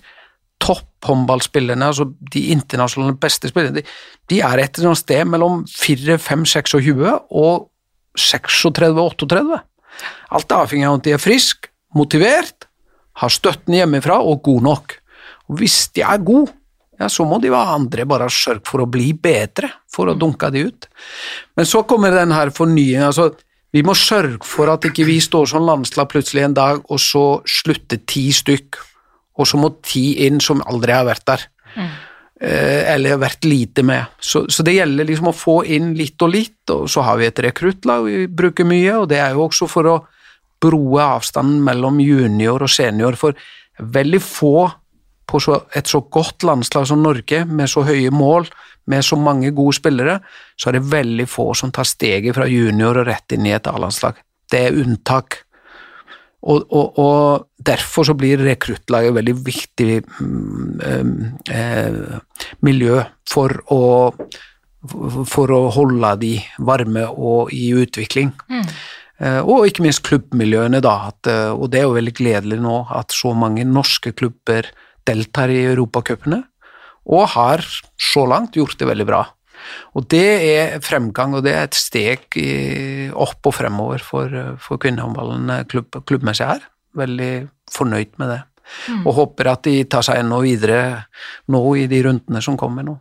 topphåndballspillerne, altså de internasjonale beste spillerne, de, de er et eller annet sted mellom 4, 5, 26 og 36-38. Alt er avhengig av at de er friske, motivert, har støtten hjemmefra og god nok. Og hvis de er gode, ja, så må de være andre bare sørge for å bli bedre, for å dunke de ut. Men så kommer den her fornyingen. altså vi må sørge for at ikke vi står som landslag plutselig en dag, og så slutter ti stykk, og så må ti inn som aldri har vært der. Mm. Eller vært lite med. Så, så, det gjelder liksom å få inn litt og litt, og så har vi et rekruttlag vi bruker mye, og det er jo også for å broe avstanden mellom junior og senior, for veldig få på så, et så godt landslag som Norge, med så høye mål, med så mange gode spillere, så er det veldig få som tar steget fra junior og rett inn i et A-landslag. Det er unntak. Og, og, og, derfor så blir rekruttlaget veldig viktig um, eh, miljø for å, for å holde de varme og i utvikling. Mm. Eh, og ikke minst klubbmiljøene, da. At, eh, og det er jo veldig gledelig nå at så mange norske klubber deltar i europacupene og har så langt gjort det veldig bra. Og det er fremgang, og det er et steg opp og fremover for, for kvinnehåndballen eh, klubb, klubbmessig her. Veldig fornøyd med det. Mm. Og håper at de tar seg enda videre nå i de rundene som kommer nå.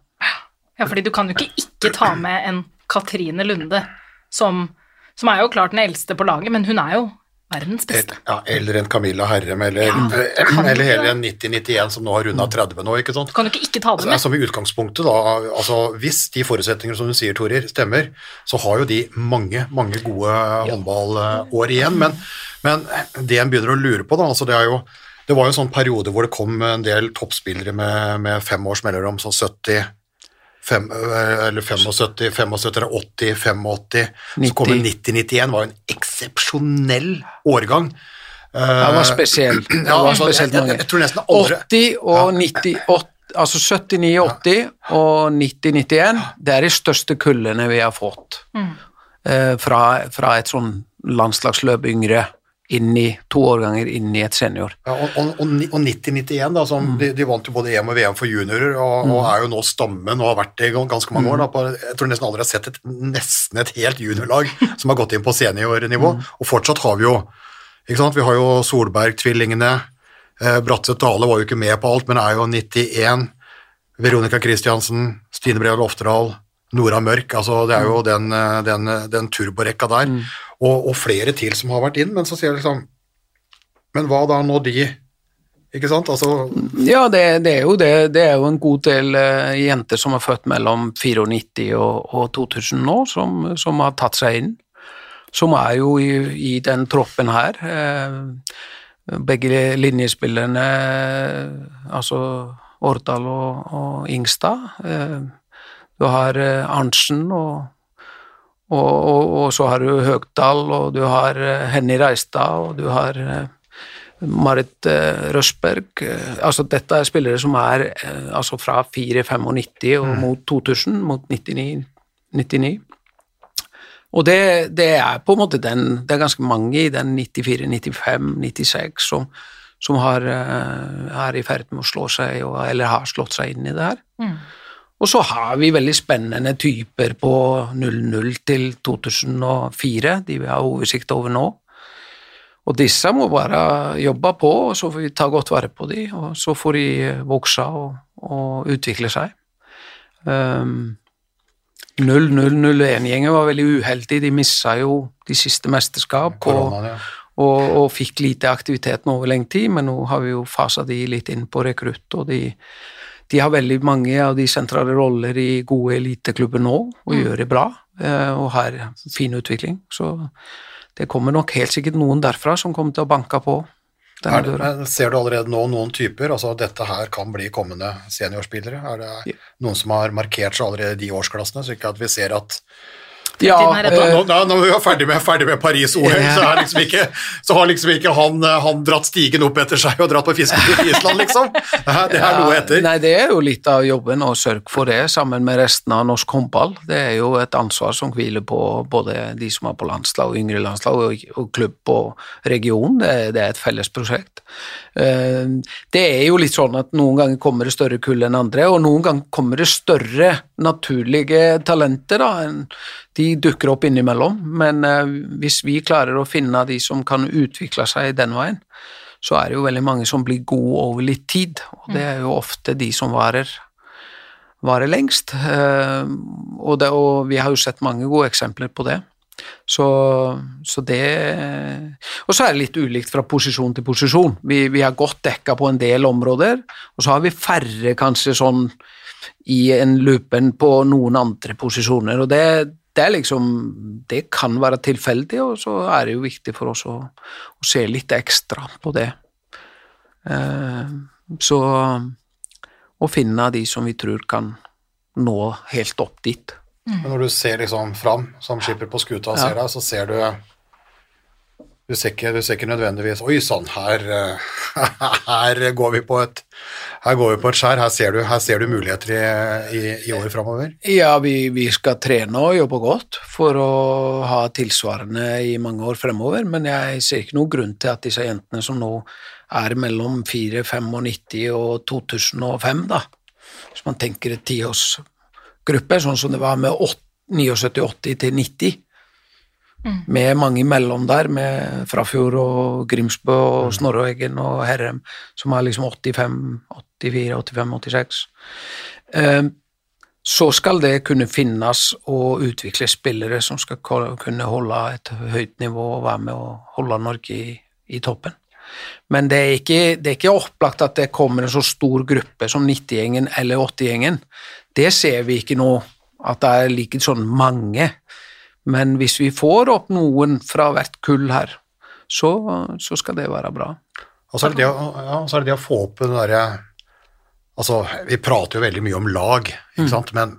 Ja, fordi du kan jo ikke ikke ta med en Katrine Lunde, som, som er jo klart den eldste på laget, men hun er jo Verdens beste. Ja, eller en Camilla Herrem, eller, ja, eller hele en 90-91 som nå har runda 30 nå, ikke sant. Kan du ikke ikke ta det med? Altså, I utgangspunktet, da, altså hvis de forutsetninger som du sier, Torir, stemmer, så har jo de mange, mange gode håndballår igjen. Men, men, det en begynner å lure på, da, altså det er jo det var jo en sånn periode hvor det kom en del toppspillere med, med fem års mellomrom, sånn 70 fem, eh, eller 75, 75 80, 85 Så kommer 90-91, var en eksepsjonell årgang. Det var spesiell. Det ja, var altså, spesielt mange. Jeg, jeg, tror nesten aldri 80 og 90, altså 79-80 ja. og 90-91, det er de største kullene vi har fått mm. eh, fra, fra, et sånn landslagsløp yngre inn i to årganger inn i et senior. Ja, og, og, og 90-91, da, som, mm. de, de, vant jo både EM og VM for juniorer, og, mm. og, er jo nå stammen og har vært det i ganske mange år. Da, på, jeg tror nesten aldri har sett et, nesten et helt juniorlag som har gått inn på seniornivå, mm. og fortsatt har vi jo ikke sant, Vi har jo Solberg-tvillingene, eh, Bratseth Dale var jo ikke med på alt, men er jo 91, Veronica Christiansen, Stine Breve Loftedal, Nora Mørk, altså det er jo mm. den, eh, den, den turborekka der. Og, og, flere til som har vært inn, men så sier jeg liksom Men hva da nå de ikke sant? Altså Ja, det, det, er jo det. Det er jo en god del uh, jenter som er født mellom 94 og, og 2000 nå, som, som, har tatt seg inn. Som er jo i, i den troppen her. Uh, begge linjespillerne, altså Årdal og, og Ingstad. Uh, du har Arntzen og og, og, og, så har du Høgdal, og du har uh, Henny Reistad, og du har uh, Marit uh, Røsberg. altså dette er spillere som er altså fra 4-95 og mm. mot 2000, mot 99. 99. Og det, det, er på en måte den Det er ganske mange i den 94, 95, 96 som, som har, er i ferd med å slå seg, eller har slått seg inn i det her. Mm. Og så har vi veldig spennende typer på 00 til 2004, de vi har oversikt over nå. Og disse må bare jobbe på, og så får vi ta godt vare på dem, og så får de vokse og, og utvikle seg. Um, 0001-gjengen var veldig uheldig, de missa jo de siste mesterskap. Korona, ja. og, og, fikk lite aktivitet nå over lenge tid, men nå har vi jo fasa de litt inn på rekrutt, og de de har veldig mange av de sentrale roller i gode eliteklubber nå, og mm. gjør det bra, eh, og har fin utvikling. Så det kommer nok helt sikkert noen derfra som kommer til å banke på denne døra. Ser du allerede nå noen typer, altså dette her kan bli kommende seniorspillere? Er det ja. noen som har markert seg allerede i de årsklassene, så ikke at vi ser at ja, nå, nå, når vi er ferdig med, ferdig med Paris-OL, så, liksom så, har liksom ikke han, han, dratt stigen opp etter seg og dratt på fisketur i Island, liksom. Det er noe etter. Nei, det er jo litt av jobben å sørge for det, sammen med resten av norsk håndball. Det er jo et ansvar som hviler på både de som er på landslag og yngre landslag, og, og klubb og region. Det, det er et felles prosjekt. Eh, det er jo litt sånn at noen ganger kommer det større kull enn andre, og noen ganger kommer det større naturlige talenter. da, De dukker opp innimellom, men eh, hvis vi klarer å finne de som kan utvikle seg den veien, så er det jo veldig mange som blir gode over litt tid, og det er jo ofte de som varer varer lengst. Eh, og, det, og vi har jo sett mange gode eksempler på det. Så, så, det Og så er det litt ulikt fra posisjon til posisjon. Vi, vi har godt dekka på en del områder, og så har vi færre kanskje sånn i en loopen på noen andre posisjoner. Og det, det liksom Det kan være tilfeldig, og så er det jo viktig for oss å, å se litt ekstra på det. Eh, så Å finne de som vi tror kan nå helt opp dit. Men når du ser liksom fram som skipper på skuta og ser deg, så ser du du ser, ikke, du ser ikke nødvendigvis Oi sann, her, her, går vi på et her går vi på et skjær. Her ser du, her ser du muligheter i, i, i året framover. Ja, vi, vi, skal trene og jobbe godt for å ha tilsvarende i mange år fremover, men jeg ser ikke noen grunn til at disse jentene som nå er mellom 4, 95 og 2005, da, hvis man tenker et tiårsgruppe, sånn som det var med 79-80 til 90 Mm. Med mange imellom der, med Frafjord og Grimsbø og mm. Snorreeggen og Herrem, som er liksom 85, 84, 85, 86. Um, så skal det kunne finnes og utvikle spillere som skal kunne holde et høyt nivå og være med å holde Norge i, i toppen. Men det er, ikke, det er, ikke, opplagt at det kommer en så stor gruppe som 90-gjengen eller 80-gjengen. Det ser vi ikke nå, at det er like sånn mange. Men hvis vi får opp noen fra hvert kull her, så, så skal det være bra. Og så er det det, ja, er det, det å få opp den derre Altså, vi prater jo veldig mye om lag, ikke mm. sant, men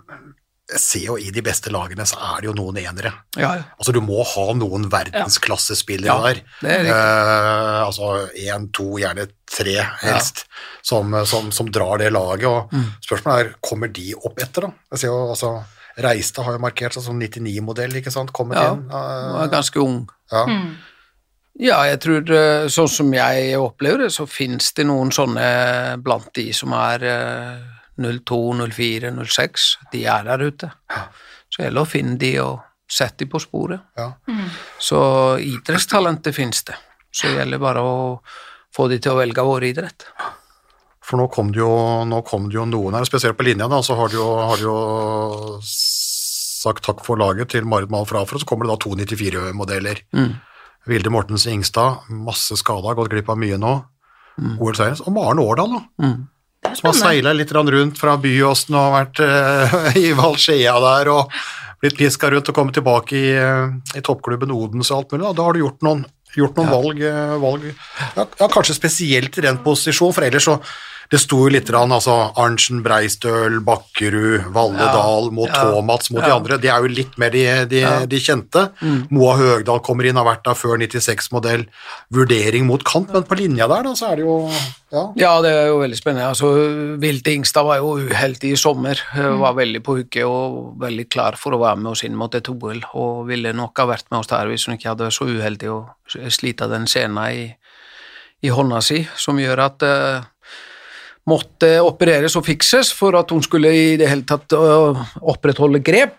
jeg ser jo i de beste lagene så er det jo noen enere. Ja, ja. Altså du må ha noen verdensklassespillere ja, der. Det er eh, altså én, to, gjerne tre helst, som, som, som, drar det laget. Og mm. spørsmålet er kommer de opp etter, da? Jeg ser jo altså Reistad har jo markert seg som 99-modell, ikke sant, kommet ja, inn. Ja, var ganske ung. Ja. Mm. ja. jeg tror eh, sånn som jeg opplever det, så finnes det noen sånne blant de som er 02, 04, 06. De er der ute. Ja. Så gjelder det å finne de og sette de på sporet. Ja. Mm. Så idrettstalentet finnes det. Så det gjelder bare å få de til å velge vår idrett. For nå kom det jo, kom det jo noen her, spesielt på linja, da, så har de jo, har de jo sagt takk for laget til Marit Mahl Frafro, så kommer det da to 94-modeller. Mm. Vilde Mortensen Ingstad, masse skada, gått glipp av mye nå. Mm. OL-seier. Og Maren Årdal, da. Mm. Som har seila litt rundt fra Byåsen og vært uh, i Valskjea der og blitt piska rundt og kommet tilbake i, uh, i toppklubben Odens og alt mulig. Da, da har du gjort noen, gjort noen ja. valg, uh, valg. Ja, kanskje spesielt i den posisjonen, for ellers så det sto jo litt rann, altså Arntzen, Breistøl, Bakkerud, Valledal ja, mot ja, Thomas mot ja. de andre. De er jo litt mer de, de, de kjente. Mm. Moa Høgdal kommer inn, har vært der før 96-modell. Vurdering mot kant, men på linja der, da, så er det jo ja. ja, det er jo veldig spennende. Altså, Vilte Ingstad var jo uheldig i sommer. Mm. Var veldig på hugget og veldig klar for å være med oss inn mot et OL, og ville nok ha vært med oss der hvis hun ikke hadde vært så uheldig å slite den scenen i, i hånda si, som gjør at uh, måtte opereres og fikses for at hun skulle i det hele tatt øh, opprettholde grep.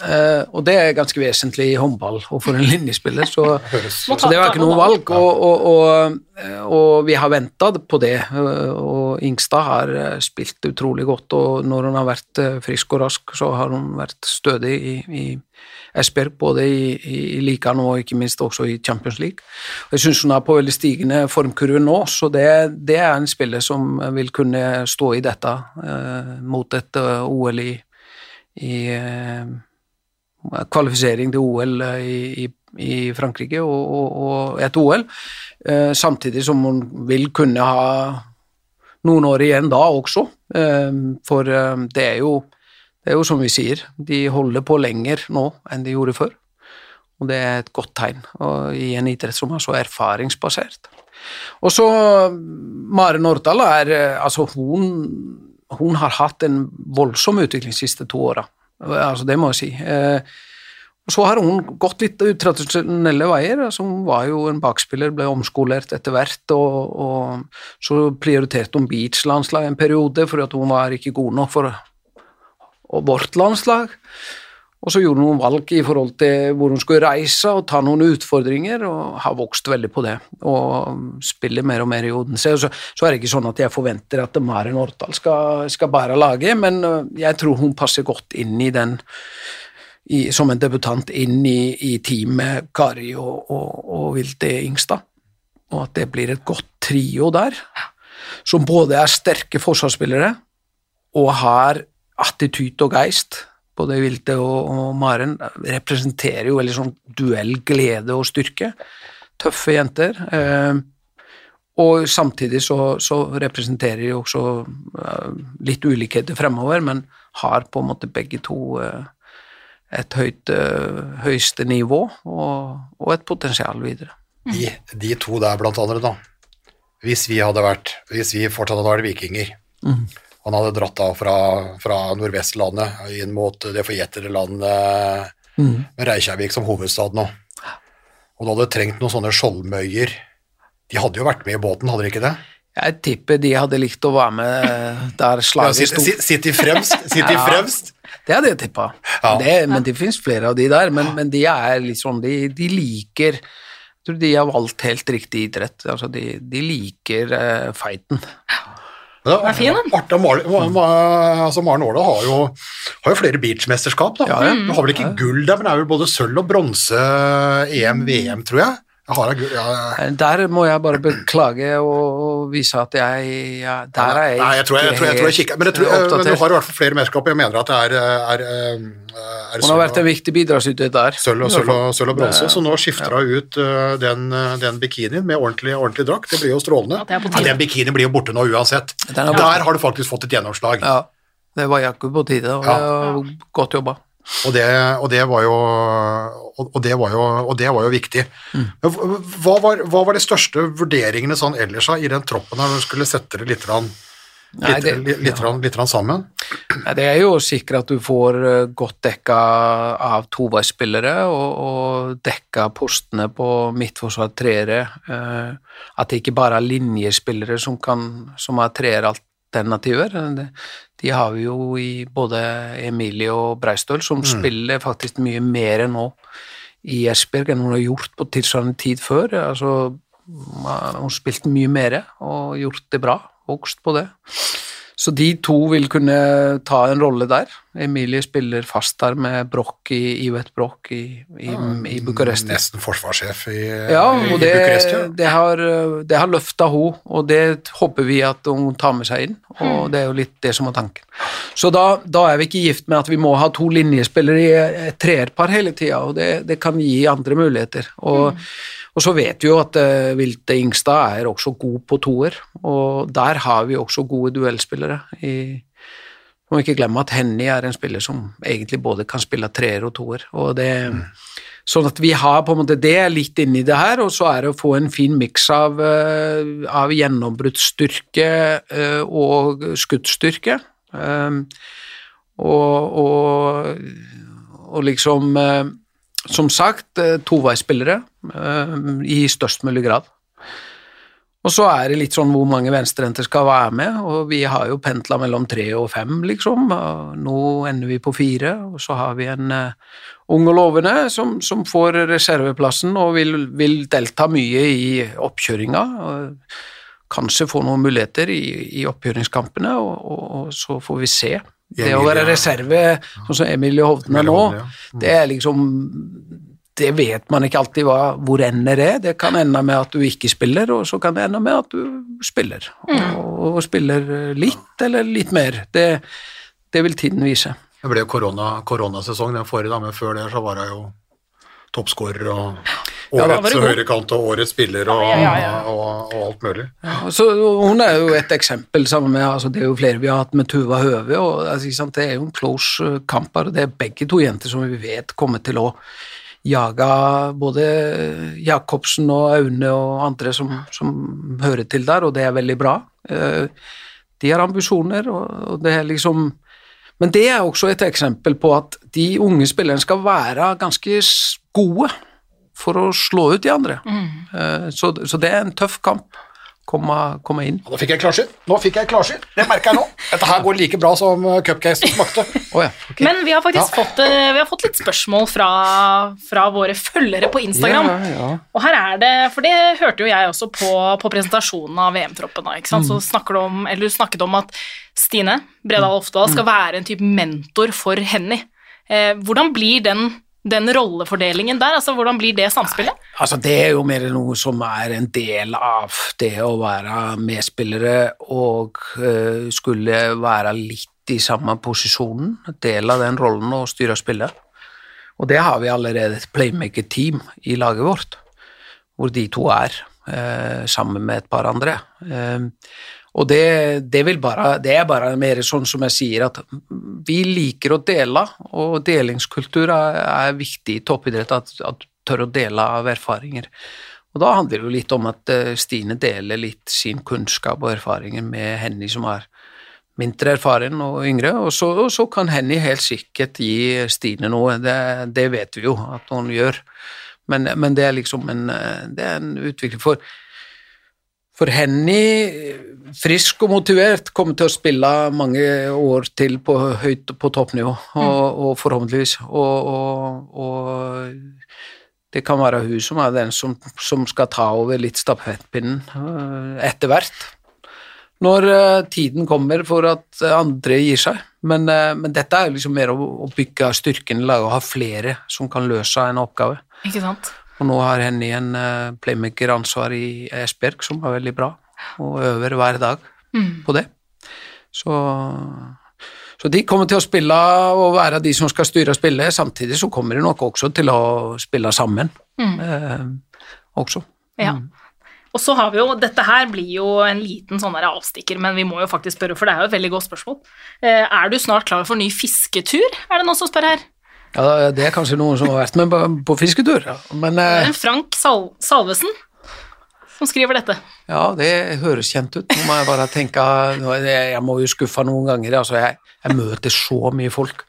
Uh, og det er ganske vesentlig i håndball og for en linjespiller, så, så det var ikke noe valg. Og, og, og, og vi har venta på det, og Ingstad har spilt utrolig godt. Og når hun har vært frisk og rask, så har hun vært stødig i, i Esbjerg, både i, i ligaen og ikke minst også i Champions League. Og jeg syns hun er på veldig stigende formkurve nå, så det, det, er en spiller som vil kunne stå i dette eh, mot et uh, eh, OL i, i eh, kvalifisering til OL i, i Frankrike og, og, og, et OL, eh, samtidig som hun vil kunne ha noen år igjen da også, eh, for eh, det er jo det er jo som vi sier, de holder på lenger nå enn de gjorde før. Og det er et godt tegn i en idrett som er så erfaringsbasert. Og så Mare Nordahl er Altså, hun, hun har hatt en voldsom utvikling de siste to åra. Altså, det må jeg si. Eh, og så har hun gått litt utradisjonelle veier. Altså, hun var jo en bakspiller, ble omskolert etter hvert, og, og så prioriterte hun beachlandslag en periode fordi hun var ikke god nok for vårt landslag. Og så gjorde hun noen valg i forhold til hvor hun skulle reise og ta noen utfordringer, og har vokst veldig på det. Og spiller mer og mer i Odense. Så, så er det ikke sånn at jeg forventer at Maren Ortal skal, skal bære laget, men øh, jeg tror hun passer godt inn i den i, som en debutant inn i, i teamet Kari og, og, og Vilde Ingstad. Og at det blir et godt trio der, som både er sterke forsvarsspillere og har attityde og geist både Vilde og, og Maren representerer jo veldig sånn duell, glede og styrke. Tøffe jenter. Eh, og samtidig så, så representerer de også eh, litt ulikheter fremover, men har på en måte begge to eh, et høyt, eh, høyeste nivå og, og, et potensial videre. De, de, to der, blant andre, da. Hvis vi hadde vært Hvis vi fortsatt hadde vært vikinger, mm han hadde dratt av fra, fra Nordvestlandet inn mot det forjettede landet mm. med Reykjavik som hovedstad nå. Og du hadde trengt noen sånne skjoldmøyer. De hadde jo vært med i båten, hadde de ikke det? Jeg tipper de hadde likt å være med der slaget sto. Ja, i fremst? Sitt i fremst? Det hadde jeg tippa. Ja. Men det finnes flere av de der. Men, men de er litt sånn de, de, liker Jeg tror de har valgt helt riktig idrett. Altså, de, de liker uh, fighten. Ja, er fin, den. Artig, Maren, altså Maren Årdal har, har, jo flere beachmesterskap. Da. Ja, ja. Hun har vel ikke gull der, men det er vel både sølv og bronse, EM, VM, tror jeg. Har, ja, ja. Der må jeg bare beklage og vise at jeg ja, Der er jeg Nei, jeg tror jeg, jeg, tror jeg, tror jeg kikker, men, tror, men, du har i hvert fall flere mesterskap. Jeg mener at det er, er, er, er Hun har vært en viktig bidragsyter der. Sølv og, sølv og, sølv og bronse, så nå skifter hun ut uh, den, den, bikinien med ordentlig, ordentlig drakt. Det blir jo strålende. den bikinien blir jo borte nå uansett. Der har du faktisk fått et gjennomslag. Ja, det var Jakob på tide, og godt jobba. Og det, og det, var, jo, og det var, jo, og det var jo viktig. Mm. Hva, var, hva, var, de største vurderingene sånn ellers i den troppen når du skulle sette det litt, Nei, det, litt, litt, ja. litt, sammen? Nei, det er jo å sikre at du får eh, godt dekka av toveisspillere, og, og dekka postene på midtforsvar treere. Eh, at det ikke bare er linjespillere som, kan, som er treeralternativer. De har vi jo i både Emilie og Breistøl, som mm. spiller faktisk mye mer nå i Esbjerg enn hun har gjort på tilsvarende tid før. Altså, hun har spilt mye mer og gjort det bra, vokst på det. Så de to vil kunne ta en rolle der. Emilie spiller fast der med Broch i Ivet Broch i, i, ja, i Bucuresti. Nesten forsvarssjef i, ja, og det, Bucuresti. Ja. Det har, det har løfta henne, og det håper vi at hun tar med seg inn. Og mm. det er jo litt det som er tanken. Så da, da, er vi ikke gift med at vi må ha to linjespillere i et treerpar hele tida, og det, det, kan gi andre muligheter. Og mm. Og så vet vi jo at uh, Vilte Ingstad er også god på toer, og der har vi også gode duellspillere. I, må ikke glemme at Henny er en spiller som egentlig både kan spille treer og toer. og det mm. Sånn at vi har på en måte det litt inni det her, og så er det å få en fin miks av, uh, av gjennombruddsstyrke uh, og skuddstyrke. Og, og, og, liksom som sagt, eh, toveisspillere eh, i størst mulig grad. Og så er det litt sånn hvor mange venstrehendter skal være med, og vi har jo pendla mellom tre og fem, liksom. Nå ender vi på fire, og så har vi en uh, ung og lovende som, som får reserveplassen og vil, vil, delta mye i oppkjøringa. Kanskje få noen muligheter i, i oppkjøringskampene, og, og, og, så får vi se. Det å være reserve, sånn som Emilie Hovden er nå, mm. det er liksom det vet man ikke alltid hva, hvor ender det. Det kan ende med at du ikke spiller, og så kan det ende med at du spiller. Og, mm. og spiller litt eller litt mer. Det, det vil tiden vise. Det ble jo korona, koronasesong den forrige, da, men før det så var det jo toppskårer og årets ja, høyrekant og årets spiller og, ja, ja, og, og, alt mulig. så Hun er jo et eksempel sammen med altså Det er jo flere vi har hatt med Tuva Høve. og altså, Det er jo en close kamp her. Det er begge to jenter som vi vet kommer til å jage både Jacobsen og Aune og andre som, som hører til der, og det er veldig bra. Uh, de har ambisjoner, og det er liksom Men det er også et eksempel på at de unge spillerne skal være ganske gode for å slå ut de andre. Mm. Så, så, det er en tøff kamp. Komme, komme inn. Nå fikk jeg klarsyn. Nå fikk jeg klarsyn. Det merker jeg nå. Dette her går like bra som cupcakes cupcasen smakte. Oh, ja, okay. Men vi har faktisk fått, eh, vi har fått litt spørsmål fra, fra våre følgere på Instagram. Ja, ja. Og her er det, for det hørte jo jeg også på, på presentasjonen av VM-troppen. da, ikke sant? Så snakker du om, eller du snakket om at Stine Bredal Oftedal skal være en type mentor for Henny. Eh, hvordan blir den, den rollefordelingen der? altså Hvordan blir det samspillet? Altså, det er jo mer noe som er en del av det å være medspillere og uh, skulle være litt i samme posisjonen, del av den rollen å styre spillet. Og det har vi allerede et playmaker-team i laget vårt, hvor de to er, uh, sammen med et par andre. Eh, og det, det, bare, det er bare mer sånn som jeg sier, at vi liker å dele, og delingskultur er, er viktig i toppidrett, at, at du tør å dele av erfaringer. Og da handler det jo litt om at eh, Stine deler litt sin kunnskap og erfaringer med Henny som er mindre erfaren og yngre, og så, og så kan Henny helt sikkert gi Stine noe, det, det vet vi jo at hun gjør. Men, men det er liksom en, det er en utvikling for for Henny, frisk og motivert, kommer til å spille mange år til på høyt på toppnivå, og, og forhåpentligvis. Og, og, og det kan være hun som er den som, som skal ta over litt stafettpinnen øh, etter hvert. Når øh, tiden kommer for at andre gir seg. Men, øh, men dette er liksom mer å, å bygge styrken i laget og ha flere som kan løse en oppgave. Ikke sant? Og nå har Henny en playmaker-ansvar i Esbjerg som er veldig bra, og øver hver dag på det. Så, så de kommer til å spille og være de som skal styre spillet, samtidig så kommer de nok også til å spille sammen eh, også. Ja. Og så har vi jo, Dette her blir jo en liten sånn der avstikker, men vi må jo faktisk spørre, for det er jo et veldig godt spørsmål. Eh, Er du snart klar for ny fisketur? Er det noen som spør her? Ja, det er kanskje noen som har vært med på, på fisketur, ja. men eh, er Frank Sal Salvesen som skriver dette. ja, det høres kjent ut. Nå må jeg bare tenke Jeg må jo skuffe noen ganger, altså jeg, jeg møter så mye folk.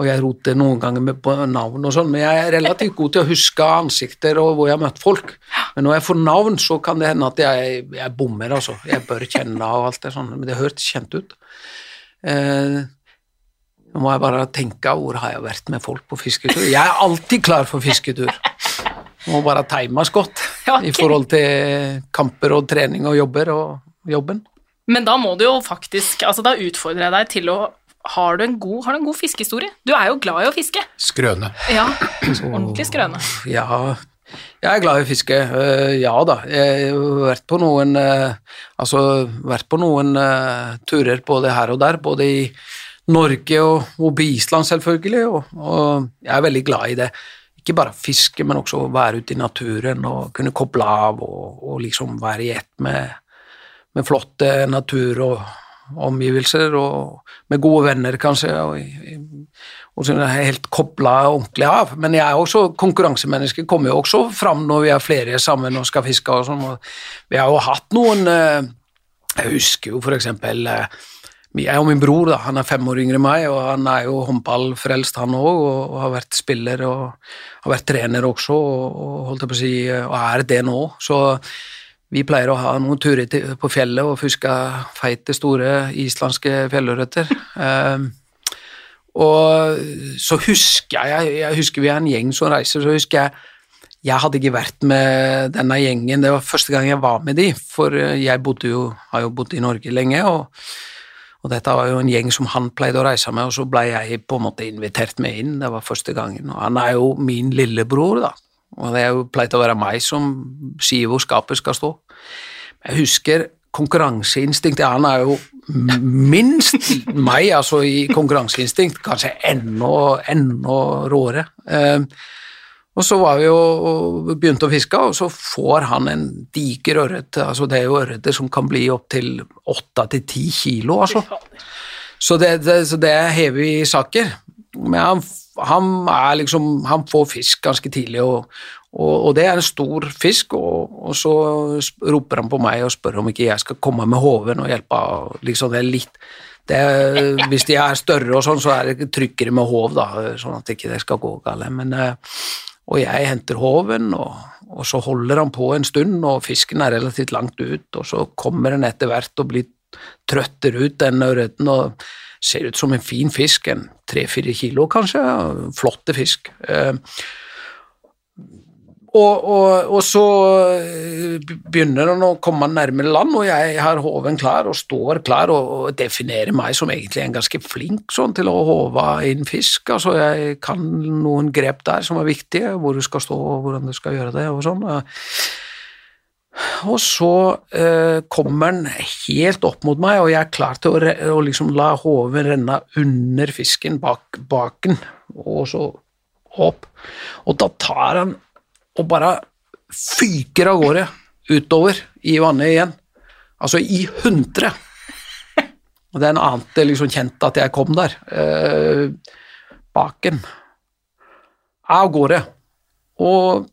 Og jeg roter noen ganger med navn og sånn, men jeg er relativt god til å huske ansikter og hvor jeg har møtt folk. Men når jeg får navn, så kan det hende at jeg, jeg bommer, altså. Jeg bør kjenne og alt det sånn, men det hørtes kjent ut. Eh, nå må jeg bare tenke hvor har jeg vært med folk på fisketur. Jeg er alltid klar for fisketur. Må bare times godt Ja, i forhold til kamper og trening og jobber og jobben. Men da må du jo faktisk altså Da utfordrer jeg deg til å Har du en god, har du en god fiskehistorie? Du er jo glad i å fiske. Skrøne. Ja, ordentlig skrøne. Ja, jeg er glad i å fiske. Eh, ja da. Jeg har vært på noen eh, Altså vært på noen uh, turer både her og der, både i Norge og, og på Island, selvfølgelig, og, og jeg er veldig glad i det. Ikke bare fiske, men også være ute i naturen og kunne koble av og, og liksom være i ett med, med flotte natur og omgivelser, og med gode venner, kanskje. og, og så er helt kobla ordentlig av. Men jeg er også konkurransemenneske, kommer jo også fram når vi er flere sammen og skal fiske og sånn. Vi har jo hatt noen eh, Jeg husker jo for eksempel eh, jeg og min bror, da, han er fem år yngre enn meg, og han er jo håndballfrelst han òg, og, har vært spiller og har vært trener også, og, og holdt jeg på å si, og er det nå. Så vi pleier å ha noen turer til, på fjellet og fiske feite, store islandske fjellørreter. Um, og så husker jeg, jeg husker vi er en gjeng som reiser, så husker jeg jeg hadde ikke vært med denne gjengen, det var første gang jeg var med de, for jeg bodde jo, har jo bodd i Norge lenge, og, og dette var jo en gjeng som han pleide å reise med, og så ble jeg på en måte invitert med inn, det var første gangen, og han er jo min lillebror da, og det er jo pleid å være meg som sier hvor skapet skal stå. Jeg husker konkurranseinstinktet, han er jo minst meg, altså i konkurranseinstinkt, kanskje enda, enda råere. Og så var vi jo begynte å fiske, og så får han en diger ørret. Altså det er jo ørreter som kan bli opptil åtte til ti kilo, altså. Så det, det, så det er hevige saker. Men han, han er liksom Han får fisk ganske tidlig, og, og, og det er en stor fisk, og, og så roper han på meg og spør om ikke jeg skal komme med håven og hjelpe. Liksom det er litt det Hvis de er større og sånn, så er det tryggere med håv, da, sånn at ikke det skal gå galt. Men, eh, og jeg henter håven og, og så holder han på en stund, og fisken er relativt langt ut, og så kommer den etter hvert og blir trøtter ut den ørreten og ser ut som en fin fisk, en tre-fire kilo kanskje, flotte fisk. Eh, og, og, og, så eh, begynner han å komme nærmere land, og jeg har håven klar og står klar og, og definerer meg som egentlig en ganske flink sånn til å håve inn fisk. Altså jeg kan noen grep der som er viktige, hvor du skal stå og hvordan du skal gjøre det og sånn. Og så eh, kommer han helt opp mot meg, og jeg er klar til å, å liksom la håven renne under fisken bak baken, og så opp. Og da tar han og bare fyker av gårde utover i vannet igjen. Altså i hundre. Og det den ante liksom kjent at jeg kom der. Eh, baken. Av gårde. Og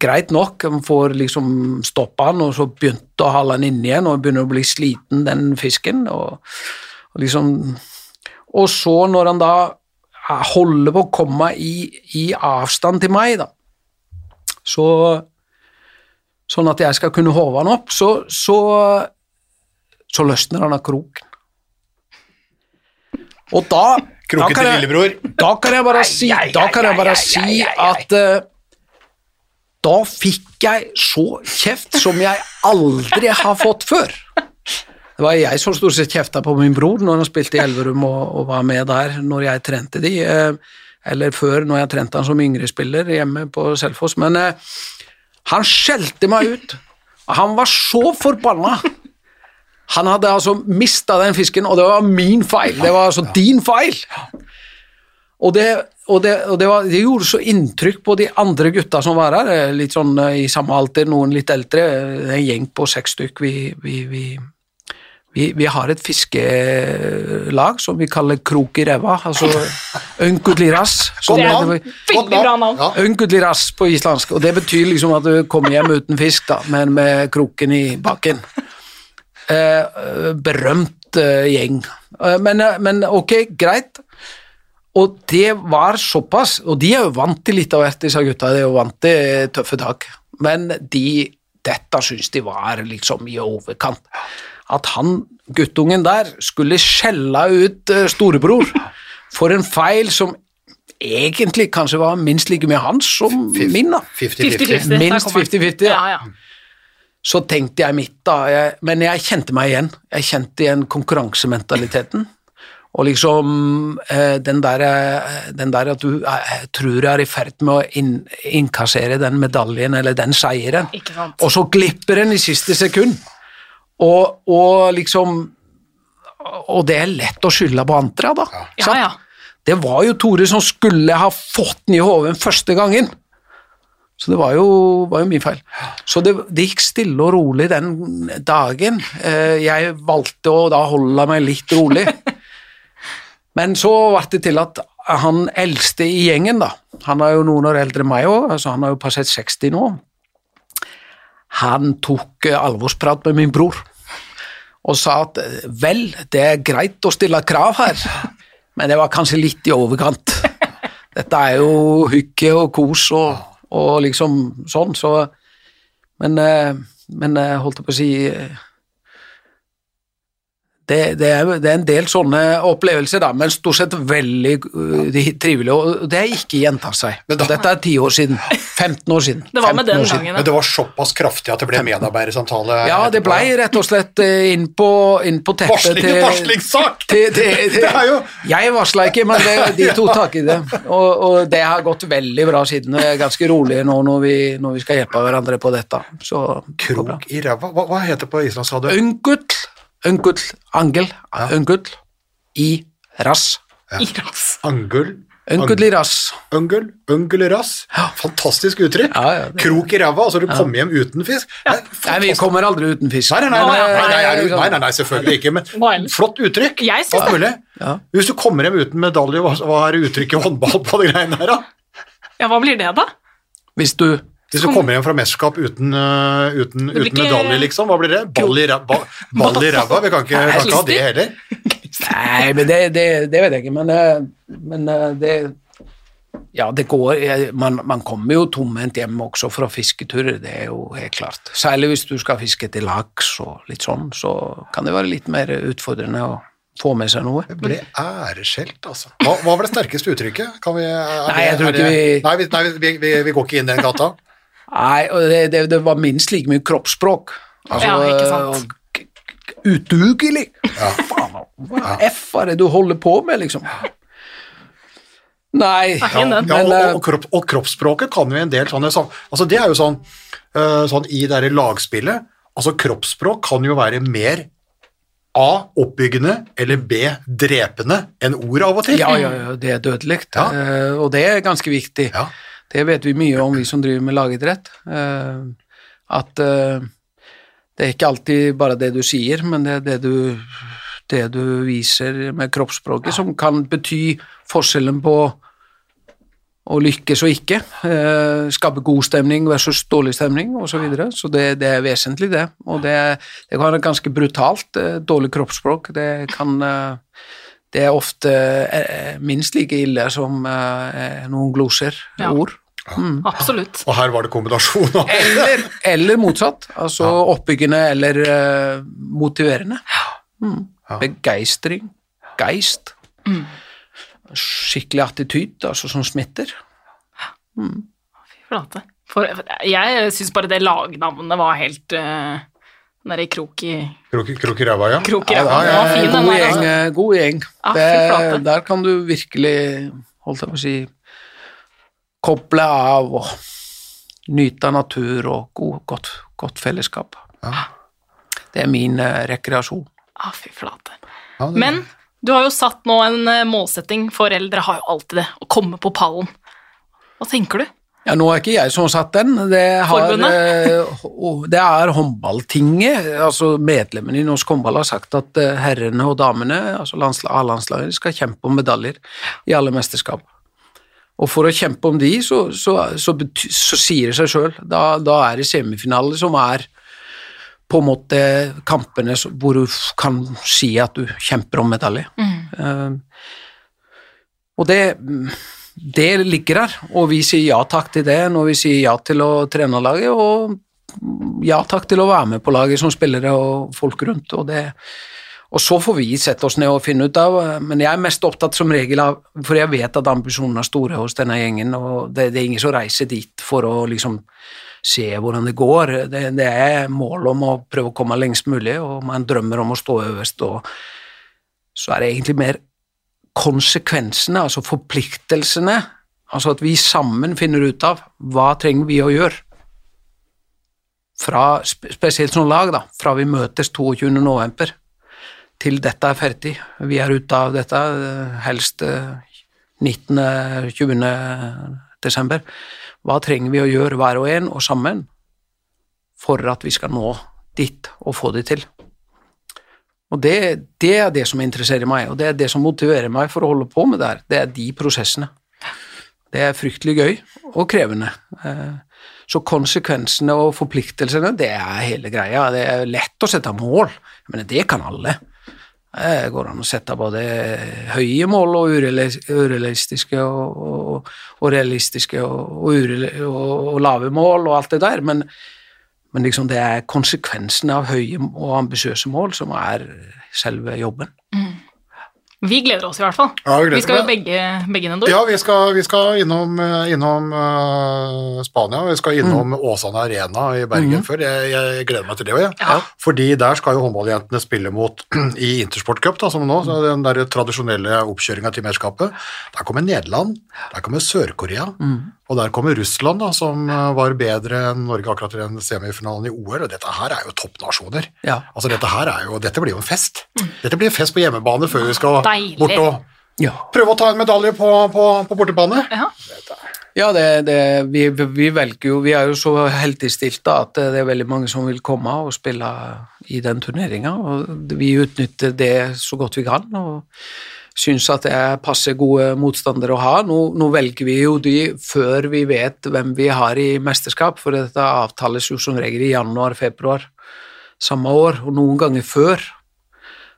greit nok, man får liksom stoppa han, og så begynte å hale han inn igjen, og begynner å bli sliten, den fisken. Og, og liksom Og så, når han da holder på å komme i, i avstand til meg, da, så Sånn at jeg skal kunne håve han opp, så, så, så løsner av kroken. Og da Kroken til lillebror. Da kan jeg bare si, da kan jeg bare si at uh, da fikk jeg så kjeft som jeg aldri har fått før. Det var jeg som stort sett kjefta på min bror når han spilte i Elverum og, og, var med der når jeg trente de. Uh, eller før, når jeg trente han som yngre spiller hjemme på Selfoss. Men eh, han skjelte meg ut. Han var så forbanna. Han hadde altså mista den fisken, og det var min feil. Det var altså din feil. Og det, og det, og det, var, det gjorde så inntrykk på de andre gutta som var her, eh, litt sånn eh, i samme alter, noen litt eldre, en gjeng på seks stykk vi, vi, vi vi, vi, har et fiskelag som vi kaller Krok i ræva, altså Önkutliras. Veldig bra navn. Önkutliras på islandsk, og det betyr liksom at du kommer hjem uten fisk, da, men med kroken i bakken. Eh, berømt eh, gjeng. Eh, men, eh, men, ok, greit. Og det var såpass, og de er jo vant til litt av hvert, disse gutta, de er jo vant til tøffe tak, men de, dette syns de var liksom i overkant at han guttungen der skulle skjelle ut uh, storebror for en feil som egentlig kanskje var minst like mye hans som min. da. 50-50. Minst 50-50. Ja, ja. Så tenkte jeg mitt, da. Jeg, men jeg kjente meg igjen. Jeg kjente igjen konkurransementaliteten. Og liksom eh, den, der, eh, den der at du jeg tror jeg er i ferd med å inn, innkassere den medaljen eller den seieren, og så glipper den i siste sekund. Og, og, liksom Og det er lett å skylde på andre, da. Ja, ja. Det var jo Tore som skulle ha fått den i hoven første gangen. Så det var jo, var jo min feil. Så det, det, gikk stille og rolig den dagen. Eh, jeg valgte å da holde meg litt rolig. Men så ble det til at han eldste i gjengen, da, han er jo noen år eldre enn meg òg, altså han har jo passert 60 nå, han tok alvorsprat med min bror og sa at vel, det er greit å stille krav her, men det var kanskje litt i overkant. Dette er jo hygge og kos og, og liksom sånn, så Men, men holdt jeg på å si det, det, er, det, er, en del sånne opplevelser, da, men stort sett veldig uh, trivelige. Og det er ikke gjentatt seg. Da, Dette er 10 år siden. 15 år siden. Det var med den gangen. Men det var såpass kraftig at det ble medarbeidersamtale? Ja, det ble rett og slett uh, inn på, inn på teppet Varsling, til Varslingssak! Til, til, til, jeg varsla ikke, men det, de tok tak i det. Og, og, det har gått veldig bra siden. Vi er ganske rolige nå når vi, når vi skal hjelpe hverandre på dette. Så, Krok i ræva? Hva, hva heter det på islandsk, sa du? Unkutl. Øngull, angel, ja. øngull, i rass. Ja. I rass. Angul. Øngull i rass. Øngel, øngel i rass. Fantastisk uttrykk. Ja, ja, det... Krok i ræva, altså du kommer hjem uten fisk. Nei, vi kommer aldri uten fisk. Nei, nei, nei, nei, nei selvfølgelig ikke, men flott uttrykk. Jeg synes det. Hvis du kommer hjem uten medalje, hva er uttrykket i håndball på de greiene her, da? Ja, hva blir det, da? Hvis du hvis du kommer hjem fra mesterskap uten, uh, uten, uten ikke... medalje, liksom, hva blir det? Ball i ræva? Vi kan ikke, kan ha det heller. Nei, men det, det, det, vet jeg ikke, men, eh, men eh, det Ja, det går man, man kommer jo tomhendt hjem også fra fisketurer, det er jo helt klart. Særlig hvis du skal fiske etter laks og litt sånn, så kan det være litt mer utfordrende å få med seg noe. Det ble æreskjelt, altså. Hva, hva var det sterkeste uttrykket? Kan vi, er Nei, jeg tror ikke vi- Nei, vi, nei vi, vi, vi går ikke inn den gata. Nei, og det, det, det var minst like mye kroppsspråk. Altså, Ja, ikke sant. Udugelig! Faen, hva F er det du holder på med, liksom? Nei, Ja, men. Ja, og, eh, og, kropp, og kroppsspråket kan jo en del sånne Altså, det er jo sånn, eh, sånn i det lagspillet Altså, kroppsspråk kan jo være mer A. Oppbyggende eller B. Drepende enn ord av og til. Ja, ja, ja, det er dødelig, Ja. eh, og det er ganske viktig. Ja. Det vet vi mye om, vi som driver med lagidrett. eh, At eh, det er ikke alltid bare det du sier, men det er det du, det du viser med kroppsspråket, som kan bety forskjellen på å lykkes og ikke. eh, Skape god stemning versus dårlig stemning osv. Så, videre. så det, det er vesentlig, det. Og det, det kan være ganske brutalt. Dårlig kroppsspråk. Det kan Det er ofte eh, minst like ille som eh, noen gloser, Ja. ord. Absolutt. Og her var det kombinasjon av Eller, eller motsatt. Altså oppbyggende eller uh, motiverende. Mm. Begeistring. Geist. Skikkelig attityd, altså som smitter. Fy flate. For, jeg syns bare det lagnavnet var helt uh, Den derre krok i krok, i- ræva, ja. krok i Ja, ræva. ja, Den var fin, god gjeng. Altså. eh, God gjeng. Ah, det, der kan du virkelig, holdt jeg på å si, koble av og nyte av natur og god, godt, godt fellesskap. Ja. Det er min eh, rekreasjon. Ah, fy flate. Ja, det- Men du har jo satt nå en eh, målsetting, foreldre har jo alltid det, å komme på pallen. Hva tenker du? Ja, nå er ikke jeg som har satt den. Det, har, eh, det er håndballtinget. altså Medlemmene i norsk håndball har sagt at eh, herrene og damene, altså landsla- A-landslaget, skal kjempe om medaljer i alle mesterskap. Og for å kjempe om de, så, så, så, så sier det seg sjøl. Da, da er det semifinaler som er på en måte kampene hvor du kan si at du kjemper om medalje. Eh, og det, det ligger der, og vi sier ja takk til det når vi sier ja til å trene laget, og ja takk til å være med på laget som spillere og folk rundt. Og, det, og så får vi sette oss ned og finne ut av, men jeg er mest opptatt som regel av, for jeg vet at ambisjonene er store hos denne gjengen, og det, det er ingen som reiser dit for å liksom se hvordan det går. Det, det er mål om å prøve å komme lengst mulig, og man drømmer om å stå øverst, og så er det egentlig mer konsekvensene, altså forpliktelsene, altså at vi sammen finner ut av hva trenger vi å gjøre. Fra, spesielt som lag, da, fra vi møtes 22. november til dette er ferdig. Vi er ute av dette eh, helst eh, 19. 20. desember. Hva trenger vi å gjøre hver og en og sammen for at vi skal nå dit og få det til? Og det, det er det som interesserer meg, og det er det som motiverer meg for å holde på med det her. Det er de prosessene. Det er fryktelig gøy og krevende. Eh, Så konsekvensene og forpliktelsene, det er hele greia. Det er lett å sette mål, men det kan alle. Det går an å sette både høye mål og urealistiske og, og, og realistiske og, og, og lave mål og alt det der, men, men liksom det er konsekvensene av høye og ambisiøse mål som er selve jobben. Vi gleder oss i hvert fall. Ja, vi vi skal jo begge, begge innom. Ja, vi skal, vi skal innom, eh, innom uh, Spania, vi skal innom Åsane Arena i Bergen før. Jeg, jeg gleder meg til det òg, jeg. Ja. Fordi der skal jo håndballjentene spille mot i Intersport Cup, da, som nå, så den der tradisjonelle oppkjøringa til mesterskapet. Der kommer Nederland, der kommer Sør-Korea, og der kommer Russland, da, som eh, var bedre enn Norge akkurat i den semifinalen i OL, og dette her er jo toppnasjoner. Ja. Altså, dette her er jo, dette blir jo en fest. Dette blir en fest på hjemmebane før vi skal Deilig. bort og Ja. prøve å ta en medalje på, på, på bortebane. Ja. Ja, det, det, vi, vi velger jo Vi er jo så heldig stilt da, at det er veldig mange som vil komme og spille i den turneringa. Og vi utnytter det så godt vi kan. og syns at det er passe gode motstandere å ha. Nå, nå velger vi jo de før vi vet hvem vi har i mesterskap, for dette avtales jo som regel i januar-februar samme år, og noen ganger før.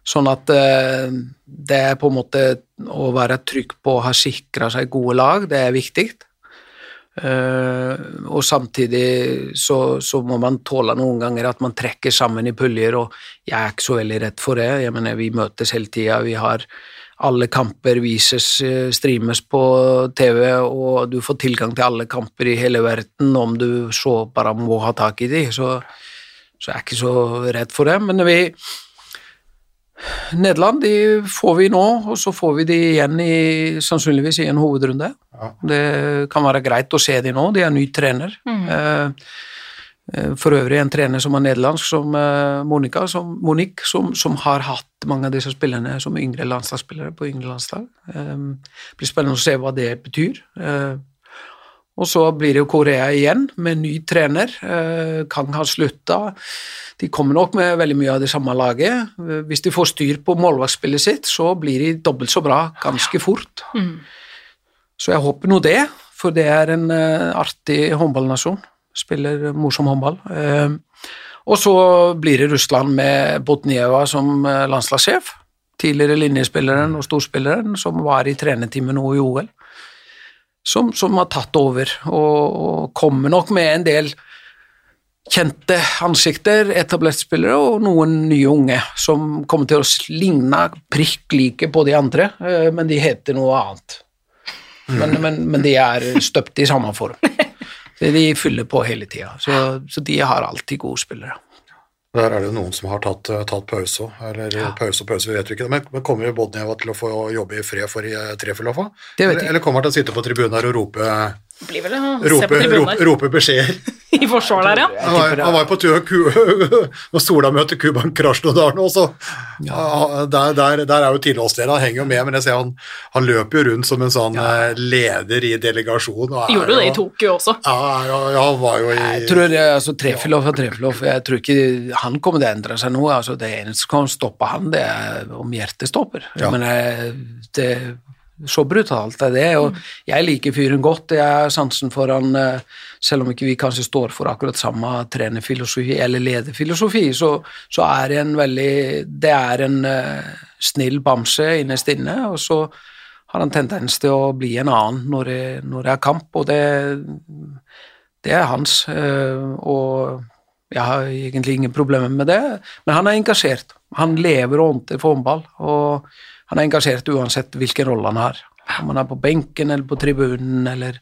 Sånn at eh, det er på en måte å være trygg på å ha sikra seg gode lag, det er viktig. Eh, og samtidig så, så må man tåle noen ganger at man trekker sammen i puljer, og jeg er ikke så veldig redd for det. Jeg mener, vi møtes hele tida, vi har alle kamper vises, eh, streames på TV, og du får tilgang til alle kamper i hele verden om du så bare må ha tak i de, så, så jeg er ikke så redd for det. Men vi Nederland de får vi nå, og så får vi de igjen i, sannsynligvis i en hovedrunde. Ja. Det kan være greit å se de nå, de er ny trener. Mm. eh, for øvrig en trener som er nederlandsk, som eh, Monica, som, Monique, som, som har hatt mange av disse spillerne som yngre landslagsspillere på yngre landslag. Eh, det blir spennende å se hva det betyr. Eh, og så blir det jo Korea igjen, med ny trener. Eh, Kang har slutta. De kommer nok med veldig mye av det samme laget. Eh, Hvis de får styr på målvaktspillet sitt, så blir de dobbelt så bra ganske fort. Så jeg håper nå det, for det er en eh, artig håndballnasjon. Spiller morsom håndball. Eh, og så blir det Russland med Botnieva som eh, landslagssjef. Tidligere linjespilleren og storspilleren som var i trenerteamet nå i OL som, som har tatt over, og, og kommer nok med en del kjente ansikter, etablerte spillere, og noen nye unge som kommer til å ligne prikk like på de andre, eh, men de heter noe annet. Men, men, men de er støpt i samme form. De fyller på hele tida, så, så de har alltid gode spillere. Der er det jo noen som har tatt, eh, tatt pause òg, eller pause og pause, vi vet jo ikke det. Men, men kommer Bodnjeva til å få jobbe i fred for i eh, vet Eller, eller kommer han til å sitte på tribunen her og rope, Det blir vel å se rope, på rope, rope beskjeder? I forsvar der, ja. Han var, han var jo på tur Ku- når Sola møter Kuban Krasjnodar nå, så ja, der, der, der er jo tilholdsdelen, han henger jo med, men jeg ser han, han løper jo rundt som en sånn ja. leder i delegasjonen. Gjorde jo det i Tokyo også. Ja, ja, ja, han var jo i Jeg tror det, altså Trefilov er Trefilov, jeg tror ikke han kommer til å endre seg nå. altså Det eneste som kan stoppe han, det er om hjertet stopper. Ja. Men eh, det så brutalt er det, og jeg liker fyren godt. Jeg har sansen for han, eh, selv om ikke vi kanskje står for akkurat samme trenerfilosofi eller lederfilosofi, så, så er det en veldig Det er en eh, snill bamse innerst inne, og så har han tendens til å bli en annen når det, når det er kamp, og det, det er hans. eh, Og jeg har egentlig ingen problemer med det, men han er engasjert. Han lever og ånder for håndball, og han er engasjert uansett hvilken rolle han har. Om han er på benken eller på tribunen, eller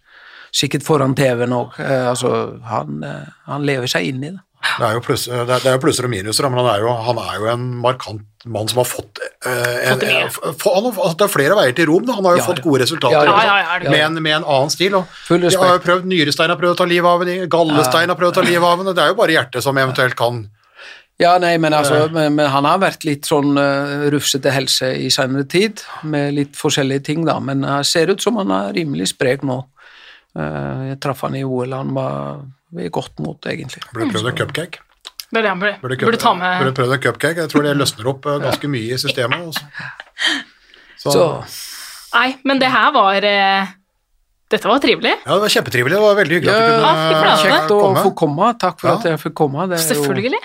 sikkert foran TV-en òg. Altså, han, eh, han lever seg inn i det. Det er jo, pluss, det er, det er jo plusser og minuser, men han er, jo, han er jo en markant mann som har fått eh, en, Fått Han har det er flere veier til Rom, da. han har jo Ja, fått gode resultater Ja, ja, også, ja, ja, med, en, med en annen stil. Og Full de har jo prøvd, Nyrestein har prøvd å ta livet av henne, Gallestein har prøvd å ta livet av henne, det er jo bare hjertet som eventuelt kan Ja, nei, men, altså, men, men han har vært litt sånn uh, rufsete helse i senere tid, med litt forskjellige ting, da, men uh, ser ut som han er rimelig sprek nå. Uh, jeg traff han i OL, han var i godt mot, egentlig. Burde prøvd en cupcake. Det er det han burde, Burde, burde ta med burde prøvd en cupcake. Jeg tror det løsner opp eh, ganske mye i systemet. Også. Så, Så Nei, men det her var eh, Dette var trivelig. ja, det var kjempetrivelig. Det var veldig hyggelig at du Ja, kunne ja, eh, kjekt å få komme. Takk for Ja. at jeg fikk komme. Det er jo- Selvfølgelig.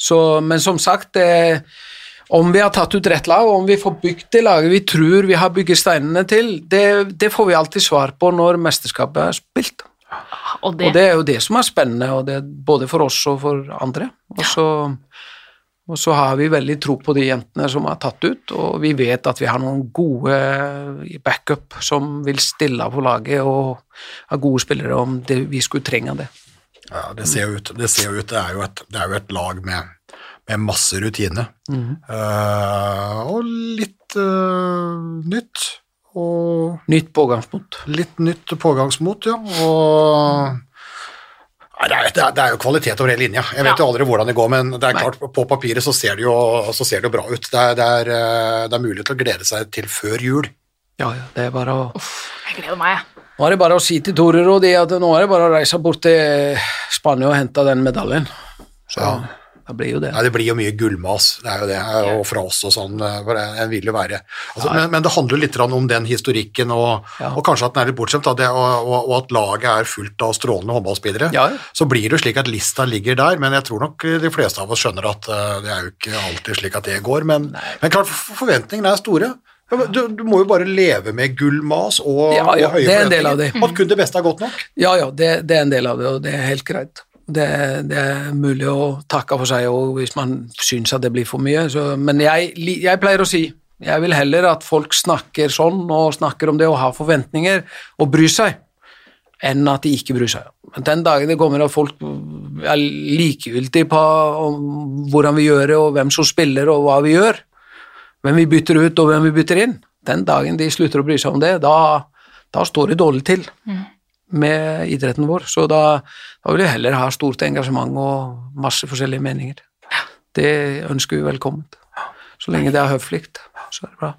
Så, men som sagt, det, om vi har tatt ut rett lag, og om vi får bygd det laget vi tror vi har bygget steinene til, det, det får vi alltid svar på når mesterskapet er spilt. Og det, Og det er jo det som er spennende, både for oss og for andre. Og så, og så har vi veldig tro på de jentene som er tatt ut, og vi vet at vi har noen gode backup som vil stille på laget og har gode spillere om det, vi skulle trenge det. Ja, det ser jo ut. Det, ser ut. det, er, jo et, det er jo et lag med, med masse rutine. Eh, og litt uh, nytt. Og Nytt pågangsmot. litt nytt pågangsmot, ja. Og Nei, det, er, det, er, det er jo kvalitet over hele linja. Jeg vet Ja. jo aldri hvordan det går, men det er klart, på papiret så ser det jo, så ser det jo bra ut. Det er, det, er, eh, det er mulig til å glede seg til før jul. Ja, ja, det er bare å Jeg gleder meg, jeg. Nå er det bare å si til Tore og de at nå er det bare å reise bort til Spania og hente den medaljen. Så Ja. Det blir jo det. Nei, det blir jo mye gullmas, det er jo det, og fra oss og sånn, eh, en vil jo være. Altså, men, men det handler litt om den historikken, og, Ja. og kanskje at den er litt bortskjemt, og, og, og at laget er fullt av strålende håndballspillere. Ja. Så blir det jo slik at lista ligger der, men jeg tror nok de fleste av oss skjønner at eh, det er jo ikke alltid slik at det går, men, men klart for- forventningene er store. Ja, Du, du må jo bare leve med gullmas og, Ja, ja, og høye det er en del av forventninger. At kun det beste er godt nok. Ja, ja, det, det er en del av det, og det er helt greit. Det, det er mulig å takke for seg òg hvis man syns at det blir for mye. Så, men jeg, jeg pleier å si jeg vil heller at folk snakker sånn og snakker om det og har forventninger og bryr seg, enn at de ikke bryr seg. Men den dagen det kommer at folk er likegyldige på hvordan vi gjør det, og hvem som spiller og hva vi gjør, hvem vi bytter ut og hvem vi bytter inn, den dagen de slutter å bry seg om det, da, da står det dårlig til med idretten vår. Så da, da vil vi heller ha stort engasjement og masse forskjellige meninger. Det ønsker vi velkommen. Så lenge det er høflig, så er det bra.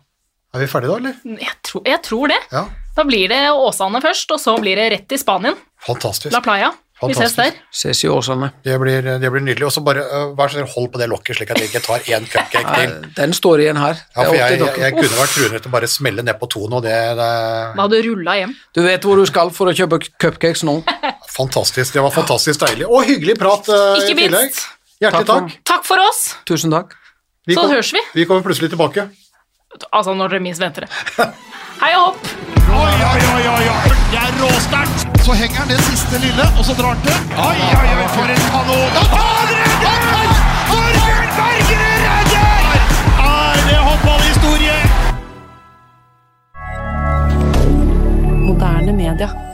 Er vi ferdige da, eller? Jeg tror, jeg tror det. Ja, Da blir det Åsane først, og så blir det rett til Spanien. fantastisk. La Playa. Vi ses der. Fantastisk. Ses i Åsane. Det blir, det blir nydelig. Og så bare øh, vær så snill, hold på det lokket, slik at jeg ikke tar én cupcake Nei, til. Den står igjen her. Ja, for jeg, jeg, jeg kunne vært truende til å bare smelle ned på to nå. det, det Da hadde du rulla hjem. Du vet hvor du skal for å kjøpe cupcakes nå. fantastisk. Det var fantastisk deilig. Og hyggelig prat uh, Ikke i tillegg. Hjertelig Takk for- takk. Takk for oss! Tusen takk. Vi Så kom- høres vi. Vi kommer plutselig tilbake. Altså, når dere minst venter det. Hei og hopp! Oi, oi, oi, oi, Det er råsterkt! Så henger han det siste lille, og så drar han til. Oi, oi, oi, for en kanon! Da tar redder! Torbjørn Bergerud redder! Er det håndballhistorie? Moderne media.